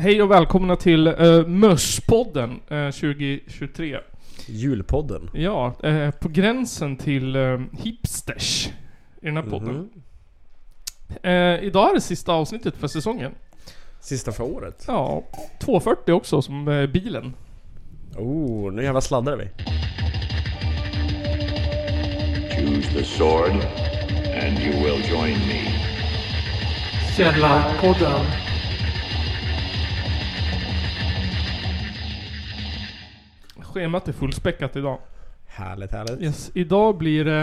Hej och välkomna till uh, Mösspodden uh, 2023. Julpodden. Ja, uh, på gränsen till uh, hipsters i den här podden. Eh, idag är det sista avsnittet för säsongen. Sista för året. Ja, 240 också som uh, bilen. Oh, nu jävlar sladdar vi. Choose the sword, and you will join me. Källarpodden. Schemat är fullspäckat idag. Härligt, härligt. Yes, idag blir det...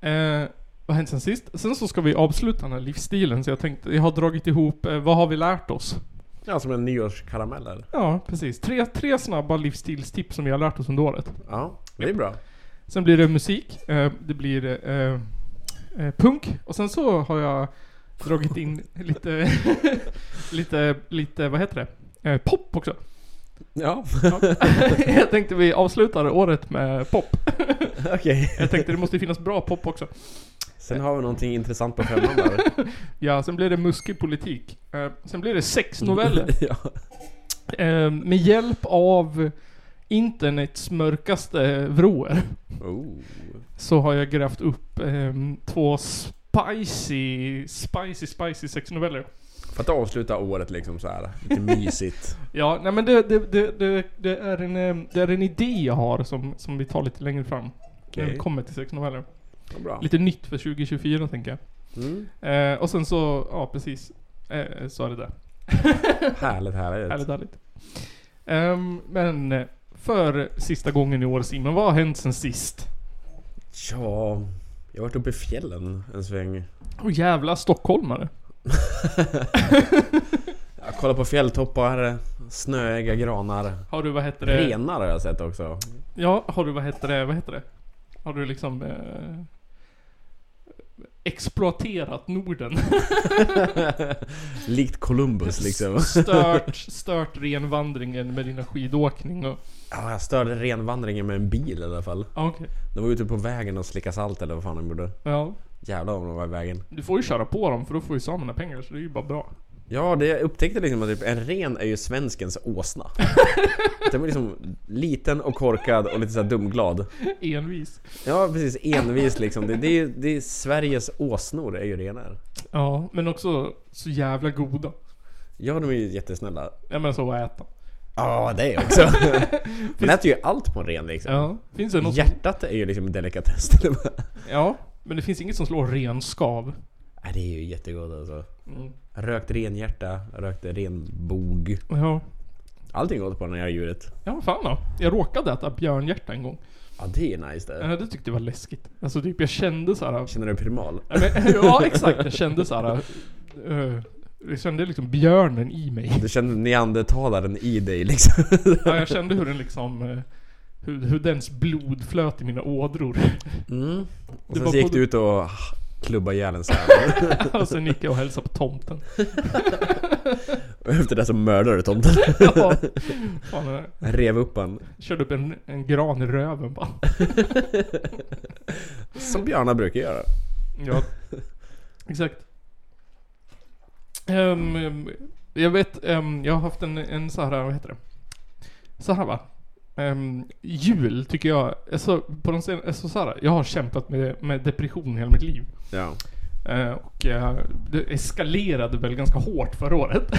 Eh, vad har hänt sen sist? Sen så ska vi avsluta den här livsstilen, så jag tänkte, jag har dragit ihop, eh, vad har vi lärt oss? Ja, som en nyårskaramell eller? Ja, precis. Tre, tre snabba livsstilstips som vi har lärt oss under året. Ja, det är bra. Sen blir det musik, eh, det blir eh, eh, punk, och sen så har jag dragit in lite, lite, lite, vad heter det? Eh, pop också. Ja, Ja. jag tänkte vi avslutar året med pop. okej. Jag tänkte det måste finnas bra pop också. Sen har vi någonting intressant på femman där. Ja, sen blir det muskig politik. Eh, sen blir det sexnoveller. ja. Eh, med hjälp av internets mörkaste vrår. Oh. Så har jag grävt upp eh, två spicy, spicy, spicy sexnoveller. För att avsluta året liksom så här lite mysigt. Ja, nej men det, det, det, det, det, är en, eh, det är en idé jag har som, som vi tar lite längre fram. När vi kommer till sexnoveller. Ja, bra. Lite nytt för 2024 tänker jag. Mm. Eh, och sen så, ja precis. Eh, så är det där. Härligt, härligt. Härligt, härligt. Ehm, men eh, för sista gången i år Simon, vad har hänt sen sist? Ja, jag har varit uppe i fjällen en sväng. Åh jävla stockholmare. Jag kollar på fjälltoppar, snöiga granar. Har du vad heter det? Renar har jag sett också. Ja, har du vad heter det, vad heter det? Har du liksom eh, exploaterat Norden? Likt Columbus liksom. stört, stört renvandringen med dina skidåkning och... Ja, jag störde renvandringen med en bil i alla fall. Okej. De var ute på vägen och slickade salt eller vad fan de gjorde. Ja. Jävlar om de var i vägen. Du får ju köra på dem för då får ju samerna pengar så det är ju bara bra. Ja, det jag upptäckte liksom att typ, en ren är ju svenskens åsna. Den var liksom liten och korkad och lite såhär dumglad. Envis. Ja, precis. Envis liksom. Det, det, är, det är Sveriges åsnor är ju renar. Ja, men också så jävla goda. Ja, de är ju jättesnälla. Ja men så att äta. Ja, det också. Man äter ju allt på en ren liksom. Ja. Finns det något Hjärtat är ju liksom en delikatess. Ja. Men det finns inget som slår renskav. Nej, det är ju jättegott alltså. Mm. Rökt renhjärta, rökt renbog. Ja. Allting gott på det här djuret. Ja, fan då. Jag råkade äta björnhjärta en gång. Ja, det är nice det. Ja, det tyckte jag var läskigt. Alltså typ jag kände så här. Känner du primal? Ja, men, ja exakt, jag kände så här. eh, jag kände liksom björnen i mig. Du känner neandertalaren i dig liksom. Ja, jag kände hur den liksom... Hur, hur dens blod flöt i mina ådror. Mm. Och sen så gick du ut och klubba ihjäl en. Och sen gick jag och hälsade på tomten. Efter det så mördade du tomten. Ja. Fan, Rev upp han. körde upp en, en gran i röven bara. Som björnar brukar göra. Ja, exakt. Ehm, jag vet, ehm, jag har haft en, en så här, vad heter det? Så här va. Um, jul tycker jag, alltså, på de sen, alltså, så här, jag har kämpat med, med depression hela mitt liv. Ja. Eh, och eh, det eskalerade väl ganska hårt förra året.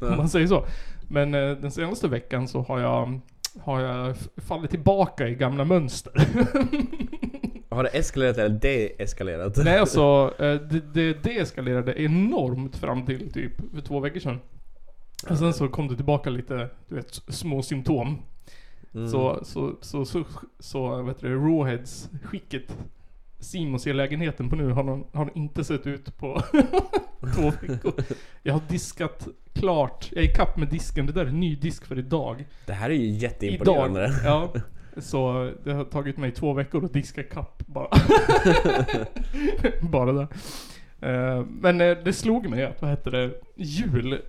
Om man säger så. Men eh, den senaste veckan så har jag, har jag fallit tillbaka i gamla mönster. Har det eskalerat eller deeskalerat? Nej alltså, eh, det, det deeskalerade enormt fram till typ för två veckor sedan. Och sen så kom det tillbaka lite, du vet, små symptom. Mm. Så, så, så, så, så, vet du, Rawheads skicket Simon ser lägenheten på nu har, någon, har inte sett ut på två veckor. Jag har diskat klart, jag är ikapp med disken, det där är ny disk för idag. Det här är ju Idag. jätteimponerande. Ja. Så det har tagit mig två veckor att diska kapp bara. bara det. Eh, Men eh, det slog mig att, vad heter det, jul.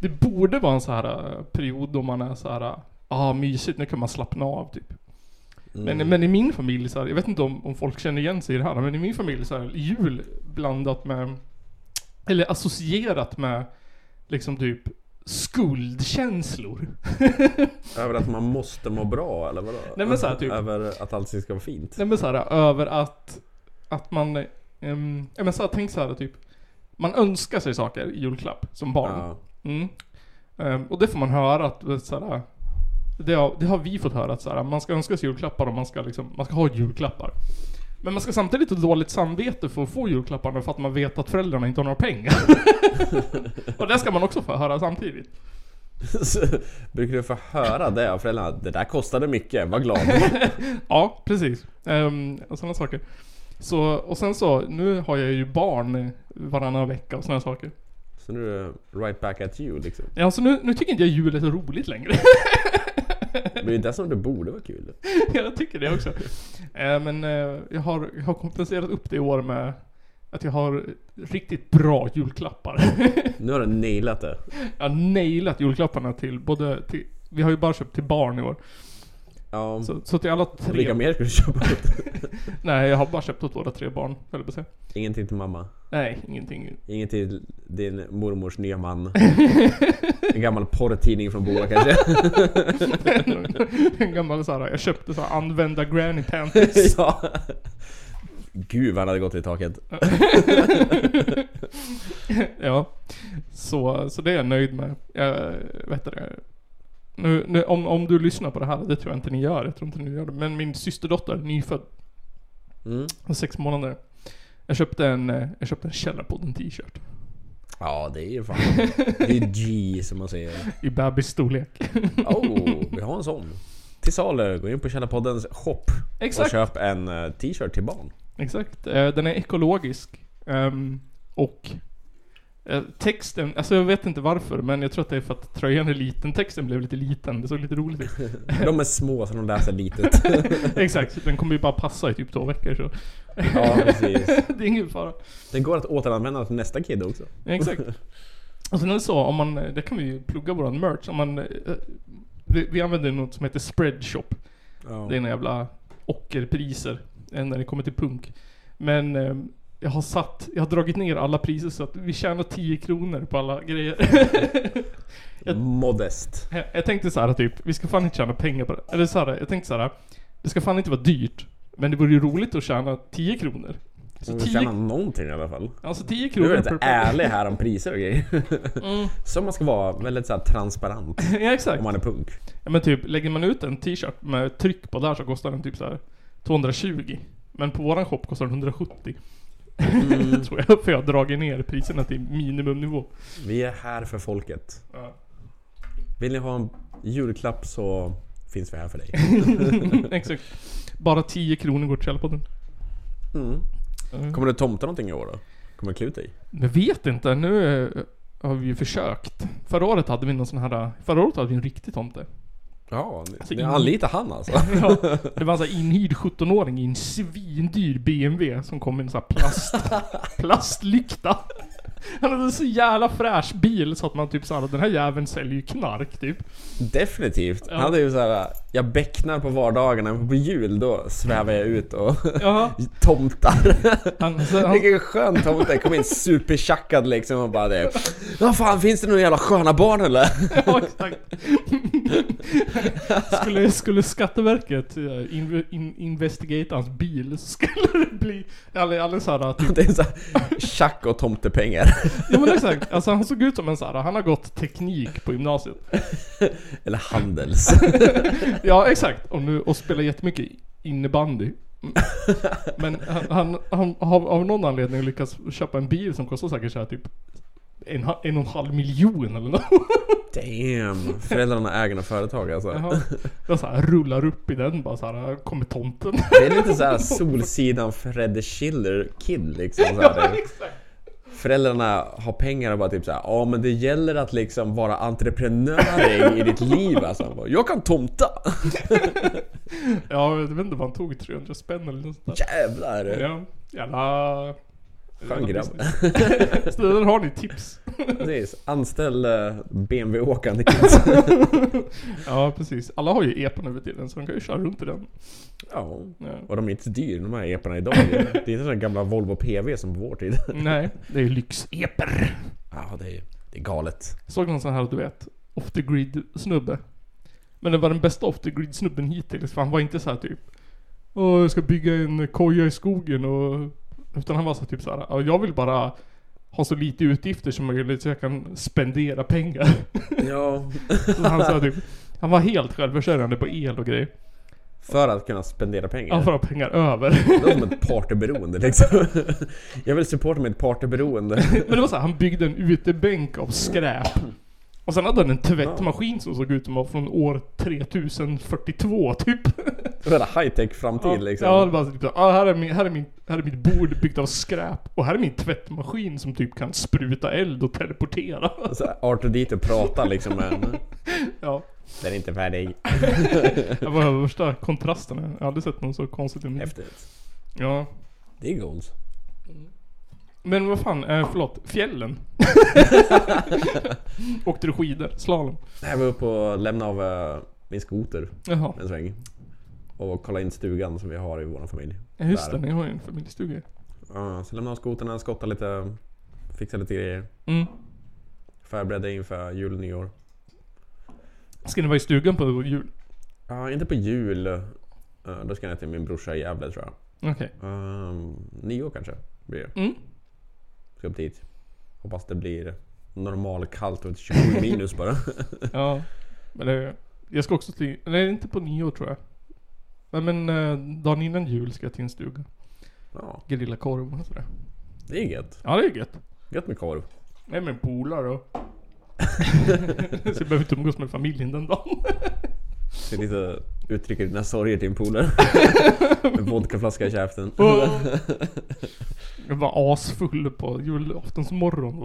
Det borde vara en så här eh, period då man är så här, ah, mysigt, nu kan man slappna av typ. Mm. Men, men i min familj så här, jag vet inte om, om folk känner igen sig i det här, men i min familj så är jul blandat med, eller associerat med liksom typ skuldkänslor. Över att man måste må bra eller vadå? Nej, men så här, typ- Över att allting ska vara fint? Nej men såhär över att, att man, um, ja men såhär, tänk såhär typ, man önskar sig saker i julklapp som barn. Ja. Mm. Ehm, och det får man höra att, vet, såhär, det, har, det har vi fått höra att såhär, man ska önska sig julklappar och man ska liksom, man ska ha julklappar. Men man ska samtidigt ha dåligt samvete för att få julklapparna för att man vet att föräldrarna inte har några pengar. och det ska man också få höra samtidigt. Så Brukar du få höra det av föräldrarna? Det där kostade mycket, var glad. Ja, precis. Um, och sådana saker. Så, och sen så, nu har jag ju barn varannan vecka och sådana saker. Så nu är det right back at you liksom. Ja, så nu, nu tycker inte jag jul är så roligt längre. Men det är det som det borde vara kul. jag tycker det också. Eh, men eh, jag, har, jag har kompenserat upp det i år med att jag har riktigt bra julklappar. Nu har du nailat det. jag har nailat julklapparna till både till, vi har ju bara köpt till barn i år. Ja. Så, så till alla Och Vilka tre. mer ska du köpa? Nej, jag har bara köpt åt våra tre barn, höll jag. Ingenting till mamma. Nej, ingenting. Inget till din mormors nya man. En gammal porrtidning från Boa kanske. en gammal såhär, jag köpte såhär använda granny panties. ja. Gud vad han hade gått i taket. ja. Så, så det är jag nöjd med. Jag, vet det. Nu, nu, om, om du lyssnar på det här, det tror jag inte ni gör. Jag tror inte ni gör det. Men min systerdotter, nyfödd, Mm. sex månader. Jag köpte en, eh, jag köpte en Källarpodden t-shirt. Ja det är ju fan. Det är G som man säger. I bebisstorlek. Oh, vi har en sån. Till salu, gå in på Källarpoddens shop och Exakt. köp en eh, t-shirt till barn. Exakt. Eh, Den är ekologisk. Ehm, och texten, alltså jag vet inte varför, men jag tror att det är för att tröjan är liten. Texten blev lite liten, det såg lite roligt ut. De är små så de läser litet. Exakt, den kommer ju bara passa i typ två veckor så. Ja precis. det är ingen fara. Den går att återanvända till nästa kid också. Exakt. Och sen är det så, om man, det kan vi ju plugga våran merch. Om man, eh, vi, vi använder något som heter spreadshop. Ja. Det är några jävla ockerpriser eh, när det kommer till punk. Men eh, jag har satt, jag har dragit ner alla priser så att vi tjänar 10 kronor på alla grejer. Jag- Modest. jag, jag tänkte så här typ, vi ska fan inte tjäna pengar på det. Eller så här, jag tänkte så här, det ska fan inte vara dyrt. Men det vore ju roligt att tjäna 10 kronor. Så Vi 10, tjänar någonting i alla fall. alltså 10 Du är kronor lite ärlig här om priser och grejer. Mm. Som man ska vara, väldigt så här transparent. Ja exakt. Om man är punk. Ja men typ, lägger man ut en t-shirt med tryck på där så kostar den typ så här 220. Men på våran shop kostar den 170. Mm. tror jag, för jag har dragit ner priserna till minimumnivå. Vi är här för folket. Ja. Vill ni ha en julklapp så finns vi här för dig. Exakt. Bara 10 kronor går till Källarpodden. Mm. Mm. Kommer du tomta någonting i år då? Kommer du klä ut dig? Jag vet inte, nu eh, har vi ju försökt. Förra året hade vi någon sån här, förra året hade vi en riktig tomte. Ja, ni, Alltså, ni anlitar han alltså? Ja, det var här inhyrd 17-åring i en svindyr BMW som kom med en sån här plast, plastlykta. Han hade en så jävla fräsch bil så att man typ såhär, den här jäveln säljer ju knark typ. Definitivt. Ja. Han hade ju såhär, jag becknar på vardagarna, men på jul då svävar jag ut och tomtar. han, så, han, Vilken skön tomte, kom in supertjackad liksom och bara det. Vad fan, finns det några jävla sköna barn eller? ja exakt. skulle, skulle Skatteverket eh, in, in, investigata hans bil så skulle det bli, eller, eller såhär typ Det är såhär, tjack och tomtepengar. Ja men exakt, alltså han såg ut som en sån här, han har gått teknik på gymnasiet. Eller handels. Ja exakt, och, nu, och spelar jättemycket innebandy. Men han, han, han har av någon anledning lyckats köpa en bil som kostar säkert såhär typ en, en och en halv miljon eller nåt. Damn, föräldrarna äger något företag alltså. Jaha. Jag så här, rullar upp i den bara såhär, kommer tomten. Det är lite såhär Solsidan Fredde Schiller Kid liksom. Så här, det, föräldrarna har pengar och bara typ såhär, ja men det gäller att liksom vara entreprenör i ditt liv alltså. Han bara, Jag kan tomta! Ja, jag vet inte vad han tog, 300 spänn eller nåt sånt där. Jävlar! Ja, jävla... Skön grabb. Där har ni tips. Precis, anställ eh, BMW-åkande kids. Ja precis, alla har ju epa nu för tiden så de kan ju köra runt i den. Ja, Ja. och de är inte så dyra de här eporna idag. Det är inte sådana gamla Volvo PV som på vår tid. Nej, det är ju lyxeper. Ja, det är Det är galet. Såg någon sån här, du vet, off the grid snubbe. Men det var den bästa off the grid snubben hittills, för han var inte så här typ Åh, jag ska bygga en koja i skogen och... Utan han var så typ så här, "Ja, jag vill bara ha så lite utgifter som möjligt så jag kan spendera pengar. Ja. Så han, sa typ, han var helt självförsörjande på el och grejer. För att kunna spendera pengar. Han får ha pengar över. Det låter som ett partyberoende liksom. Jag vill supporta mitt partyberoende. Men det var så här, han byggde en utebänk av skräp. Och sen hade han en tvättmaskin som såg ut som var från år 3042 typ. Det är high tech framtid Ja, liksom. Ja, det var typ så, ah, här, är min, här, är min, här är mitt bord byggt av skräp. Och här är min tvättmaskin som typ kan spruta eld och teleportera. Så Arthur Dieter pratar liksom med en. Ja. Den är inte färdig. Det var värsta kontrasterna. Jag har aldrig sett någon så konstigt liv. Häftigt. Ja. Det är goals. Men vad fan, eh, förlåt. Fjällen. Åkte du skidor? Slalom? Jag var uppe och lämnade av eh, min skoter Jaha. en sväng. Och kollade in stugan som vi har i vår familj. Ja just det, ni har ju en familjestuga. Ja, så lämnade skoterna, skottade lite, fixade lite grejer. Mm. Förberedde inför jul och nyår. Ska ni vara i stugan på jul? Ja, inte på jul. Eh, Då ska jag till min brorsa i Gävle tror jag. Okej. Um, nyår kanske blir det. Mm. Ska upp dit. Hoppas det blir normal kallt och 27 minus bara. Ja. Men det, jag ska också till, nej inte på nyår tror jag. Nej men eh, dagen innan jul ska jag till en stuga. Ja, Grilla korv och sådär. det är gött. Ja det är gött. Gött med korv. Nej men polare då. Så jag behöver inte umgås med familjen den dagen. Det är lite uttrycker dina sorger till en polare. med vodkaflaska i käften. Jag var asfull på julaftonsmorgon.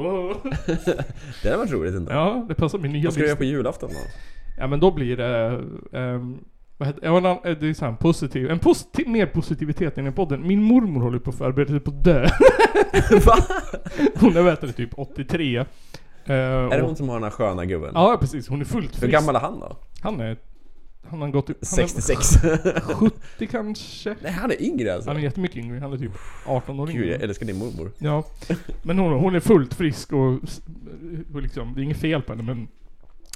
Det hade varit roligt ändå. Ja, det passar min nya Vad ska du göra på julafton då? Ja men då blir det... ehm, vad heter, ja, en annan- det är så här positiv, en positiv, mer positivitet i den här podden. Min mormor håller på att förbereda sig på att dö. Va? Hon är du, typ 83. Eh, Är det hon som har den här sköna gubben? Ja precis, hon är fullt Hur frisk. gammal är han då? Han är... Han har gått upp... Han 66? är 70 kanske? Nej han är yngre alltså. Han är jättemycket yngre, han är typ 18 år Gud jag yngre. älskar din mormor. Ja. Men hon, hon är fullt frisk och, och liksom, det är inget fel på henne men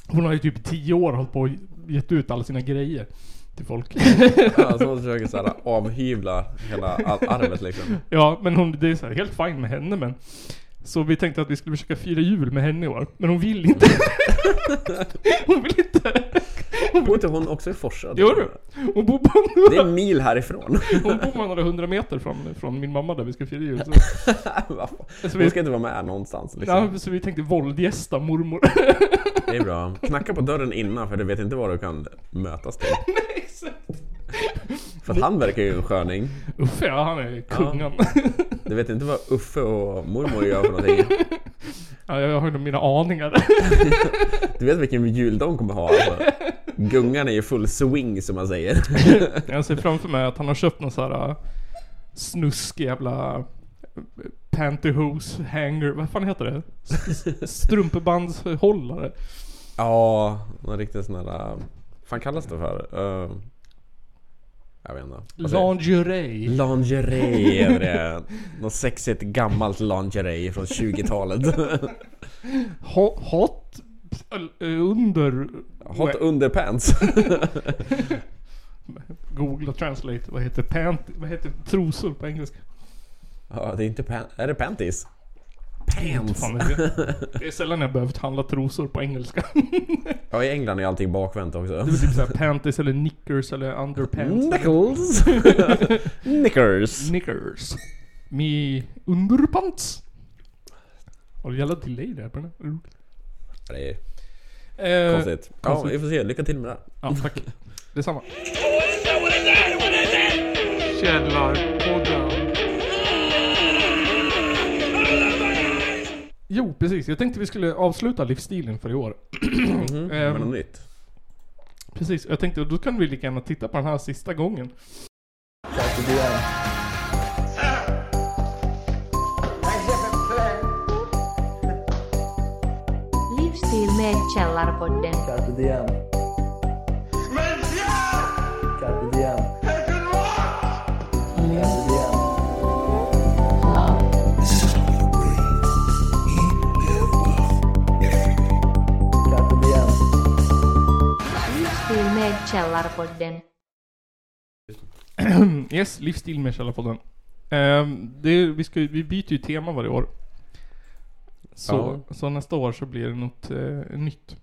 Hon har ju typ i 10 år hållit på och gett ut alla sina grejer till folk. Ja, så hon försöker såhär avhyvla hela arvet liksom. ja, men hon, det är så här, helt fine med henne men Så vi tänkte att vi skulle försöka fira jul med henne i år, men hon vill inte. hon vill inte. Bor inte hon också i Forsa? Jo du. Hon bor på Det är en mil härifrån. Hon bor bara några hundra meter från, från min mamma där vi ska fira jul. Så, Hon ska inte vara med någonstans liksom. ja, så vi tänkte våldgästa mormor. Det är bra. Knacka på dörren innan för du vet inte vad du kan mötas till. För att han verkar ju en sköning. Uffe ja, han är kungen. Du vet inte vad Uffe och mormor gör för någonting. Ja, jag har ju mina aningar. Du vet vilken jul de kommer ha alltså. Gungan är ju full swing som man säger. Jag ser framför mig att han har köpt någon sån här äh, snuskig jävla äh, pantyhose hanger, vad fan heter det? Strumpebandshållare. Ja, någon riktigt sån här... Vad fan kallas det för? Uh, jag vet inte. Lingerie. Lingerie är det. Något sexigt gammalt lingerie från 20-talet. Hot, äh, under... Hot underpants. Googla translate. Vad heter pant... Vad heter trosor på engelska? Ja, det är inte pan... Är det panties? Pants! Fan, det är sällan jag behövt handla trosor på engelska. Ja, i England är allting bakvänt också. Det är typ såhär panties eller knickers eller underpants. Nickels! Knickers! Knickers. Med underpants. Har du jävla delay där på den här? Det är Eh, konstigt. Ja, konstigt. vi får se. Lycka till med det. Ja, tack. Detsamma. Källarpodden. Jo, precis. Jag tänkte vi skulle avsluta livsstilen för i år. Mhm, Ehm. Men något nytt. Precis, jag tänkte då kan vi lika gärna titta på den här sista gången. med Källarpodden. Carpe diem. Carpe diem. Carpe diem. Carpe diem. Livsstil med Källarpodden. Yes, livsstil med Källarpodden. Um, ehm, det, vi, ska, vi byter ju tema varje år. Så, så nästa år så blir det något eh, nytt.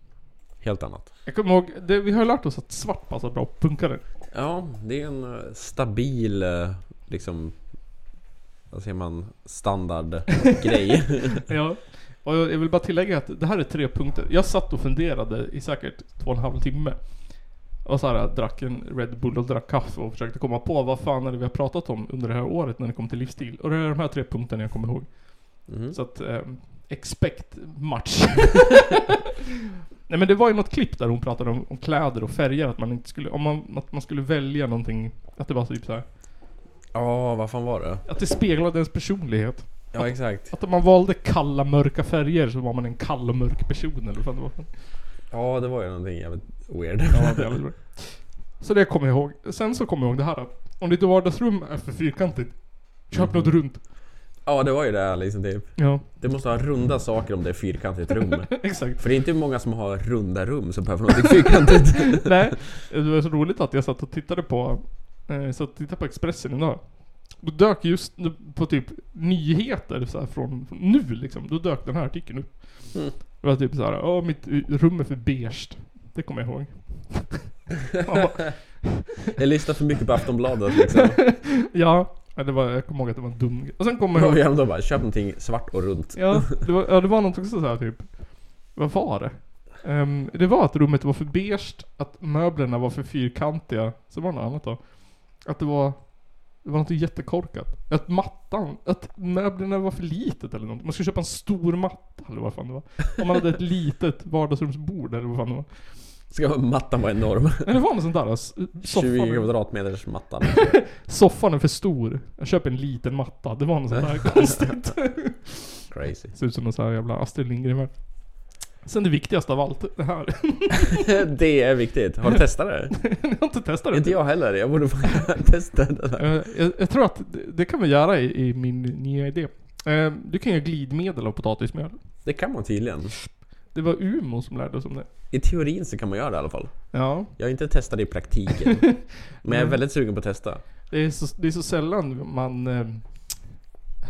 Helt annat. Jag kommer ihåg, det, vi har ju lärt oss att svart passar bra på punkare. Ja, det är en eh, stabil, eh, liksom, vad säger man, standardgrej. Ja. Och jag vill bara tillägga att det här är tre punkter. Jag satt och funderade i säkert två och en halv timme. Och så här, drack en Red Bull och drack kaffe och försökte komma på vad fan är det vi har pratat om under det här året när det kommer till livsstil. Och det är de här tre punkterna jag kommer ihåg. Mhm. Så att, expect much. Nej men det var ju något klipp där hon pratade om, om kläder och färger, att man inte skulle, om man, att man skulle välja någonting, att det var typ så här, Ja, vad fan var det? att det speglade ens personlighet. Ja, exakt. Att om man valde kalla mörka färger så var man en kall och mörk person eller vad det var. Ja, det var ju någonting jävligt weird. Ja, det bra. Så det kommer jag ihåg. Sen så kommer jag ihåg det här. Om ditt vardagsrum är för fyrkantigt, köp något runt. Ja, det var ju det liksom typ. Ja, Det måste ha runda saker om det är fyrkantigt rum. exakt. För det är inte många som har runda rum som behöver något fyrkantigt. Nej, det var så roligt att jag satt och tittade på, eh, satt och tittade på Expressen idag. Då dök just på typ nyheter så här från nu liksom, då dök den här artikeln upp. Mm. Det var typ såhär, ja mitt rum är för beige. Det kommer jag ihåg. Bara, Jag lyssnar för mycket på Aftonbladet liksom. ja, ja, det var, jag kommer ihåg att det var en dum grej. Och sen kommer jag då bara, köp någonting svart och runt. ja det var, ja, det var något också så här typ, vad var det? Ehm, det var att rummet var för beige, att möblerna var för fyrkantiga, så var det något annat då. Att det var, det var något jättekorkat. Att mattan, att möblerna var för litet eller något. Man skulle köpa en stor matta eller vad fan det var. Om man hade ett litet vardagsrumsbord eller vad fan det var. Ska mattan vara enorm? Nej det var något sånt där. s- 20 Soffan, kvadratmeters mattan. soffan är för stor. Jag köper en liten matta. Det var något sånt där konstigt. Crazy. Ser ut som någon sån här jävla Astrid Lindgren Sen det viktigaste av allt, det här. Det är viktigt. Har du testat det? jag har inte testat det. Inte jag heller. Jag borde testa det där. Eh, jag, jag tror att det, det kan vi göra i, i min nya idé. Eh, du kan göra glidmedel av potatismjöl. Det kan man tydligen. Det var Umo som lärde oss om det. I teorin så kan man göra det i alla fall. Ja. Jag har inte testat det i praktiken. Men jag är väldigt sugen på att testa. Det är så, det är så sällan man... Eh,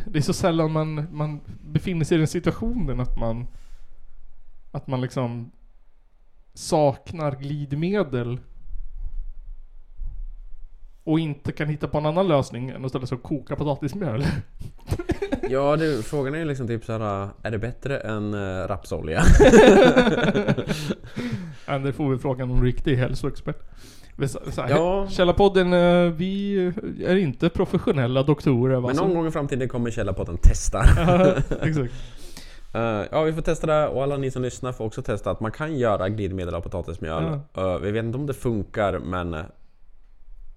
det är så sällan man, man befinner sig i den situationen att man... Att man liksom saknar glidmedel. Och inte kan hitta på en annan lösning än att ställa sig och koka potatismjöl. Ja, du, frågan är ju liksom typ såhär, är det bättre än äh, rapsolja? Ja, det får vi frågan om en riktig hälsoexpert. Så här, Ja. Källarpodden, eh, vi är inte professionella doktorer. va? Men någon gång i framtiden kommer Källarpodden testa. Ja, Exakt. Ja, vi får testa det och alla ni som lyssnar får också testa att man kan göra glidmedel av potatismjöl. Eh, vi vet inte om det funkar, men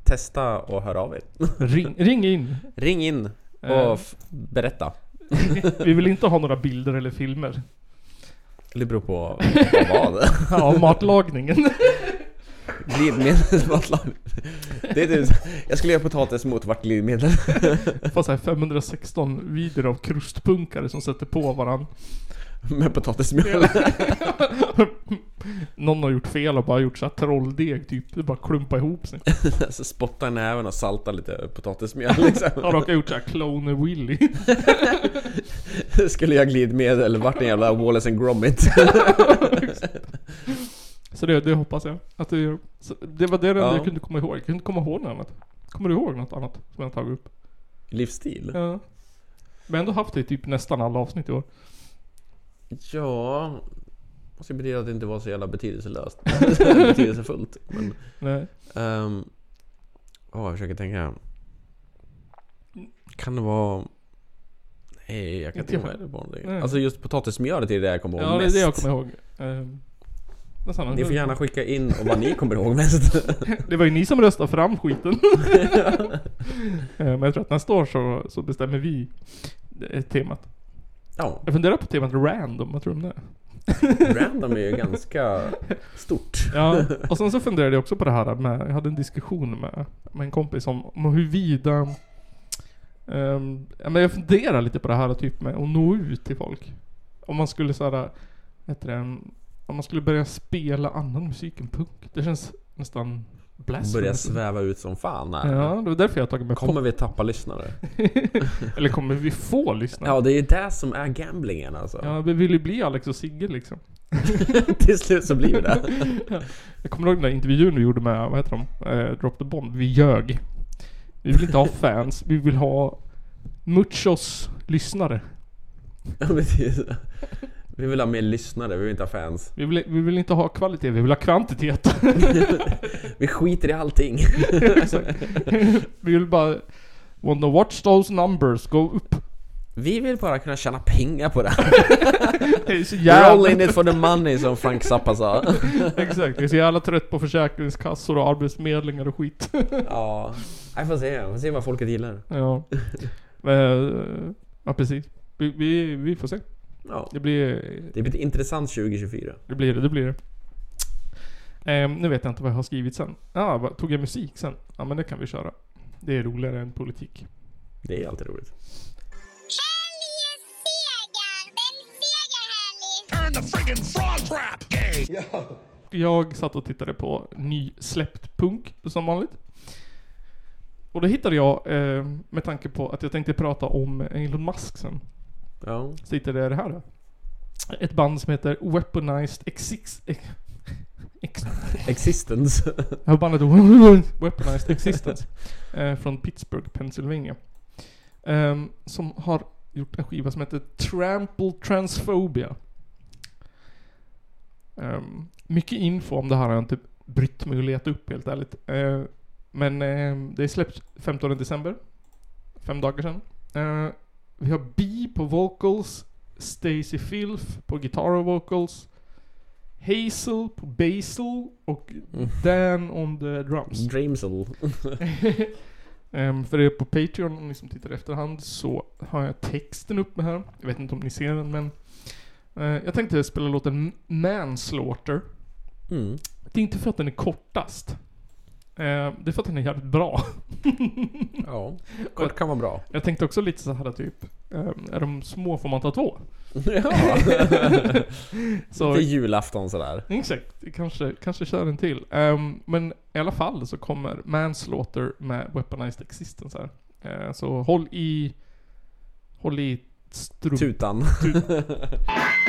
testa och hör av er. Ring, ring in. Ring in och Eh. berätta. Vi vill inte ha några bilder eller filmer. Det beror på på vad. Ja, matlagningen. Glidmedelsmatlagning. Det är typ, jag skulle göra potatis mot vart glidmedel. Fast här 516 videor av krustpunkare som sätter på varann. Med potatismjöl. Någon har gjort fel och bara gjort så här trolldeg typ. Det bara klumpa ihop sig. Så spotta i näven och salta lite potatismjöl liksom. Har råkat gjort så här Clone Willy. Skulle jag glidmedel vart en jävla Wallace and Gromit. Så det, det hoppas jag att du gör. Så det var det Ja. jag kunde komma ihåg. Jag kunde inte komma ihåg något annat. Kommer du ihåg något annat som jag tagit upp? Livsstil? Ja. Har ändå haft det i typ nästan alla avsnitt i år. Ja... Måste betyda att det inte var så jävla betydelselöst. Betydelsefullt. Men... Nej. Um, Åh, jag försöker tänka. Kan det vara... Nej, jag kan Inte komma på någonting. Nej. Alltså just potatismjölet är det jag kommer ihåg Ja, det är mest. det jag kommer ihåg. Ehm, nästan. Ni får gärna skicka in och vad ni kommer ihåg mest. Det var ju ni som röstade fram skiten. Men jag tror att nästa år så, så bestämmer vi temat. Ja, Jag funderar på temat random, vad tror du om det? random är ju ganska stort. Ja, och sen så funderade jag också på det här med, jag hade en diskussion med, med en kompis om, om huruvida um, men jag funderar lite på det här typ med att nå ut till folk. Om man skulle såhär, heter det, om man skulle börja spela annan musik än punk. Det känns nästan blasphemous. Börjar sväva ut som fan här. Ja, det var därför jag tagit med Kommer vi tappa lyssnare? Eller kommer vi få lyssna? Ja, det är det som är gamblingen alltså. Ja, vi vill ju bli Alex och Sigge liksom. Till slut så blir det Jag kommer ihåg den där intervjun vi gjorde med, vad heter de? Eh, Drop the Bomb. Vi ljög. Vi vill inte ha fans, vi vill ha muchos lyssnare. Ja, precis. Vi vill ha mer lyssnare, vi vill inte ha fans. Vi vill, vi vill inte ha kvalitet, vi vill ha kvantitet. Vi skiter i allting. Vi vill bara want to watch those numbers go upp. Vi vill bara kunna tjäna pengar på det. Det är så We're jävla... all in it for the money som Frank Zappa sa. Exakt, jag är så jävla trött på försäkringskassor och arbetsförmedlingar och skit. Ja, jag får se. Vi får se vad folket gillar. ja. Eh, ja, precis. Vi, vi, vi får se. Ja, Det blir... det blir ett intressant 2024. Det blir det, det blir det. Ehm, nu vet jag inte vad jag har skrivit sen. Ja, ah, tog jag musik sen? Ja men det kan vi köra. Det är roligare än politik. Det är alltid roligt. Jag satt och tittade på nysläppt punk som vanligt. Och då hittade jag, eh, med tanke på att jag tänkte prata om Elon Musk sen. Ja. Jag det här. Då. Ett band som heter Weaponized Exix... Ex, ex, Existence. Ja, bandet Weaponized Existence. eh, från Pittsburgh, Pennsylvania. Ehm, som har gjort en skiva som heter Trample Transphobia. Ehm, mycket info om det här har jag inte brytt mig att leta upp helt ärligt. Eh, men eh, det är släppt 15 december. Fem dagar sedan. Vi har B på vocals, Stacy Filth på guitar och vocals, Hazel på basal och Dan on the drums. Dreamsel. Ehm, för er på Patreon, om ni som tittar efterhand, så har jag texten uppe här. Jag vet inte om ni ser den, men... eh, jag tänkte spela låten Manslaughter. Mm. Det är inte för att den är kortast. Eh, det är för att den är jävligt bra. Ja, kort kan vara bra. Jag tänkte också lite så här typ, eh, är de små får man ta två. Ja. Så, Lite julafton sådär. exakt, kanske, kanske kör en till. Ehm, men i alla fall så kommer Manslaughter med Weaponized Existence här. Eh, så håll i... Håll i strup... Tutan.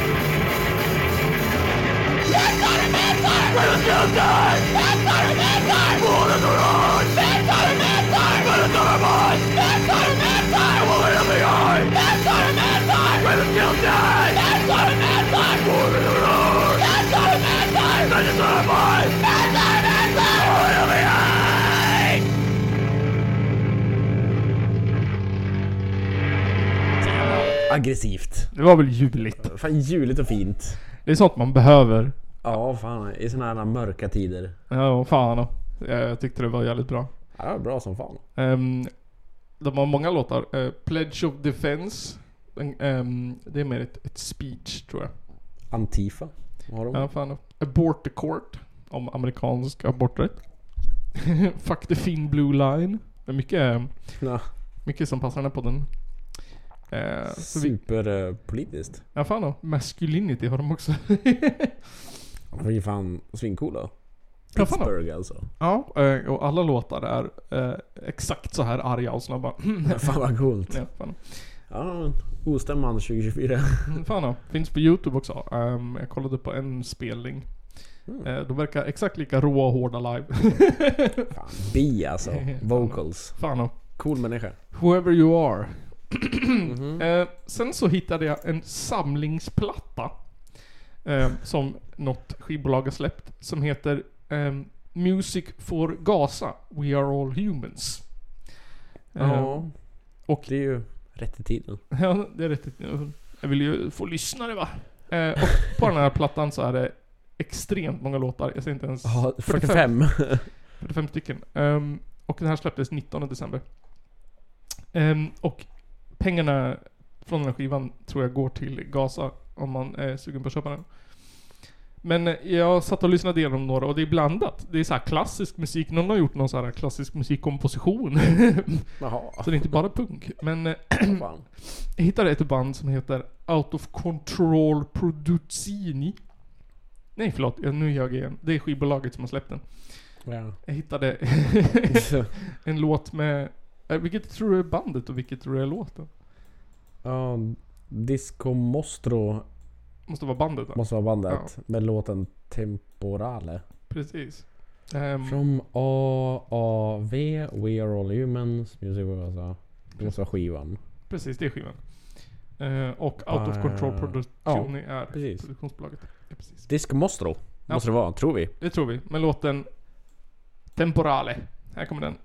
Aggressivt. Det var väl juligt. Fan juligt och fint. Det är sånt man behöver. Ja, fan. I såna här mörka tider. Ja, fan. då. Jag tyckte det var jävligt bra. Ja, det var bra som fan. Ehm, de har många låtar. Eh, Pledge of Defense. Ehm, det är mer ett, ett speech tror jag. Antifa. Har de? Ja, fan. Abort the Court. Om amerikansk aborträtt. Fuck the Thin Blue Line. Det är mycket, Ja, mycket som passar den här podden. Eh, Superpolitiskt. ja fan då. Masculinity har de också. De är ju fan svincoola. Ja. Pittsburgh alltså. ja, eh, och alla låtar är eh, exakt så här arga och snabba. Fan vad coolt. ja, fan. Ja, ostämman 2024. Mm, Fan ja. Finns på youtube också. Ehm, jag kollade på en spelning. Mm. Eh, de verkar exakt lika råa och hårda live. Fan, bi alltså. Vocals. Fan ja. Cool människa. Whoever you are. Mhm. Eh, sen så hittade jag en samlingsplatta. Eh, som något skivbolag har släppt. Som heter ehm, Music for Gaza. We are all humans. Eh, Ja. och- Det är ju rätt i tiden. Ja, det är rätt. Jag vill ju få lyssnare va. Eh, och på den här plattan så är det extremt många låtar. Jag ser inte ens... Ja, 45. 45 stycken. Ehm, Och den här släpptes 19 december. Ehm, och pengarna från den här skivan tror jag går till Gaza om man är sugen på att köpa den. Men eh, jag satt och lyssnade igenom några och det är blandat. Det är så här klassisk musik, någon har gjort någon så här klassisk musikkomposition. Jaha. så det är inte bara punk. Men eh, jag hittade ett band som heter Out of Control Produzini. Nej förlåt, nu ljög jag igen. Det är skivbolaget som har släppt den. Ja. Jag hittade en låt med... eh, Vilket tror du är bandet och vilket tror du är låten? ja, Disco Mostro Måste vara bandet va? måste vara bandet. Med låten Temporale. Precis. Ehm, From AAV, We Are All Humans, Music alltså. Det måste vara skivan. precis, det är skivan. Eh, och Out of Control ja. Production är precis. produktionsbolaget. Ja, precis. Disco Mostro. Ja. Måste det vara, tror vi. Det tror vi. Men låten Temporale. Här kommer den.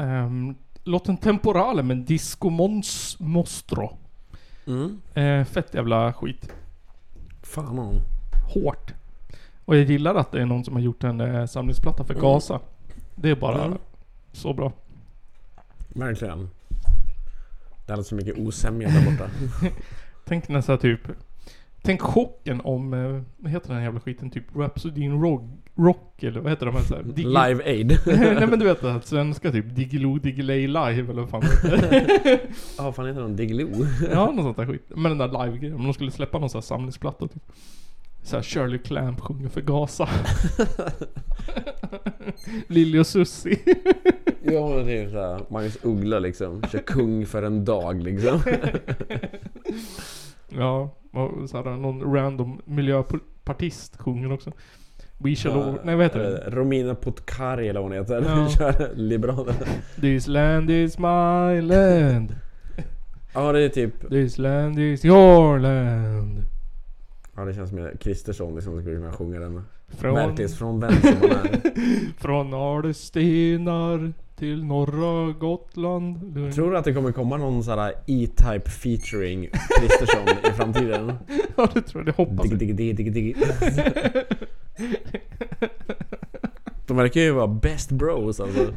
Um, låten Temporale med Disco Mons Mostro. Mm. Eh, fett jävla skit. Fan om. Hårt. Och jag gillar att det är någon som har gjort en eh, samlingsplatta för Gaza. Det är bara Mm. så bra. Verkligen. Det är alldeles så mycket osämja där borta. Tänk nästan typ... Tänk chocken om, eh, vad heter den här jävla skiten? Typ Rhapsody in Rock, rock eller vad heter de här? Digi- Live Aid. Nej men du vet det här svenska typ Diggiloo Diggiley live eller vad fan det heter. Ja, vad fan heter de? Diggiloo? Ja, något sånt där skit. Men den där live-grejen. Om de skulle släppa någon sån här samlingsplatta typ. Såhär Shirley Clamp sjunger för Gaza. Lilly och Susie. Ja men det är ju såhär, Magnus Uggla liksom. Kör kung för en dag liksom. Ja, och så här, någon random miljöpartist sjunger också. We shall all... Nej vad heter det? Eh, Romina Potkari eller vad hon heter. Ja. Kör Liberalerna. This land is my land. Ja det är typ, This land is your land. ja det känns som Kristersson liksom skulle kunna sjunga den. Från, Verklighetsfrånvänd som man är. från Alestenar till norra Gotland. Tror du att det kommer komma någon sån här E-Type featuring Kristersson i framtiden? Ja det tror jag, det hoppas jag. digg, digg, digg, digg. De verkar ju vara best bros alltså.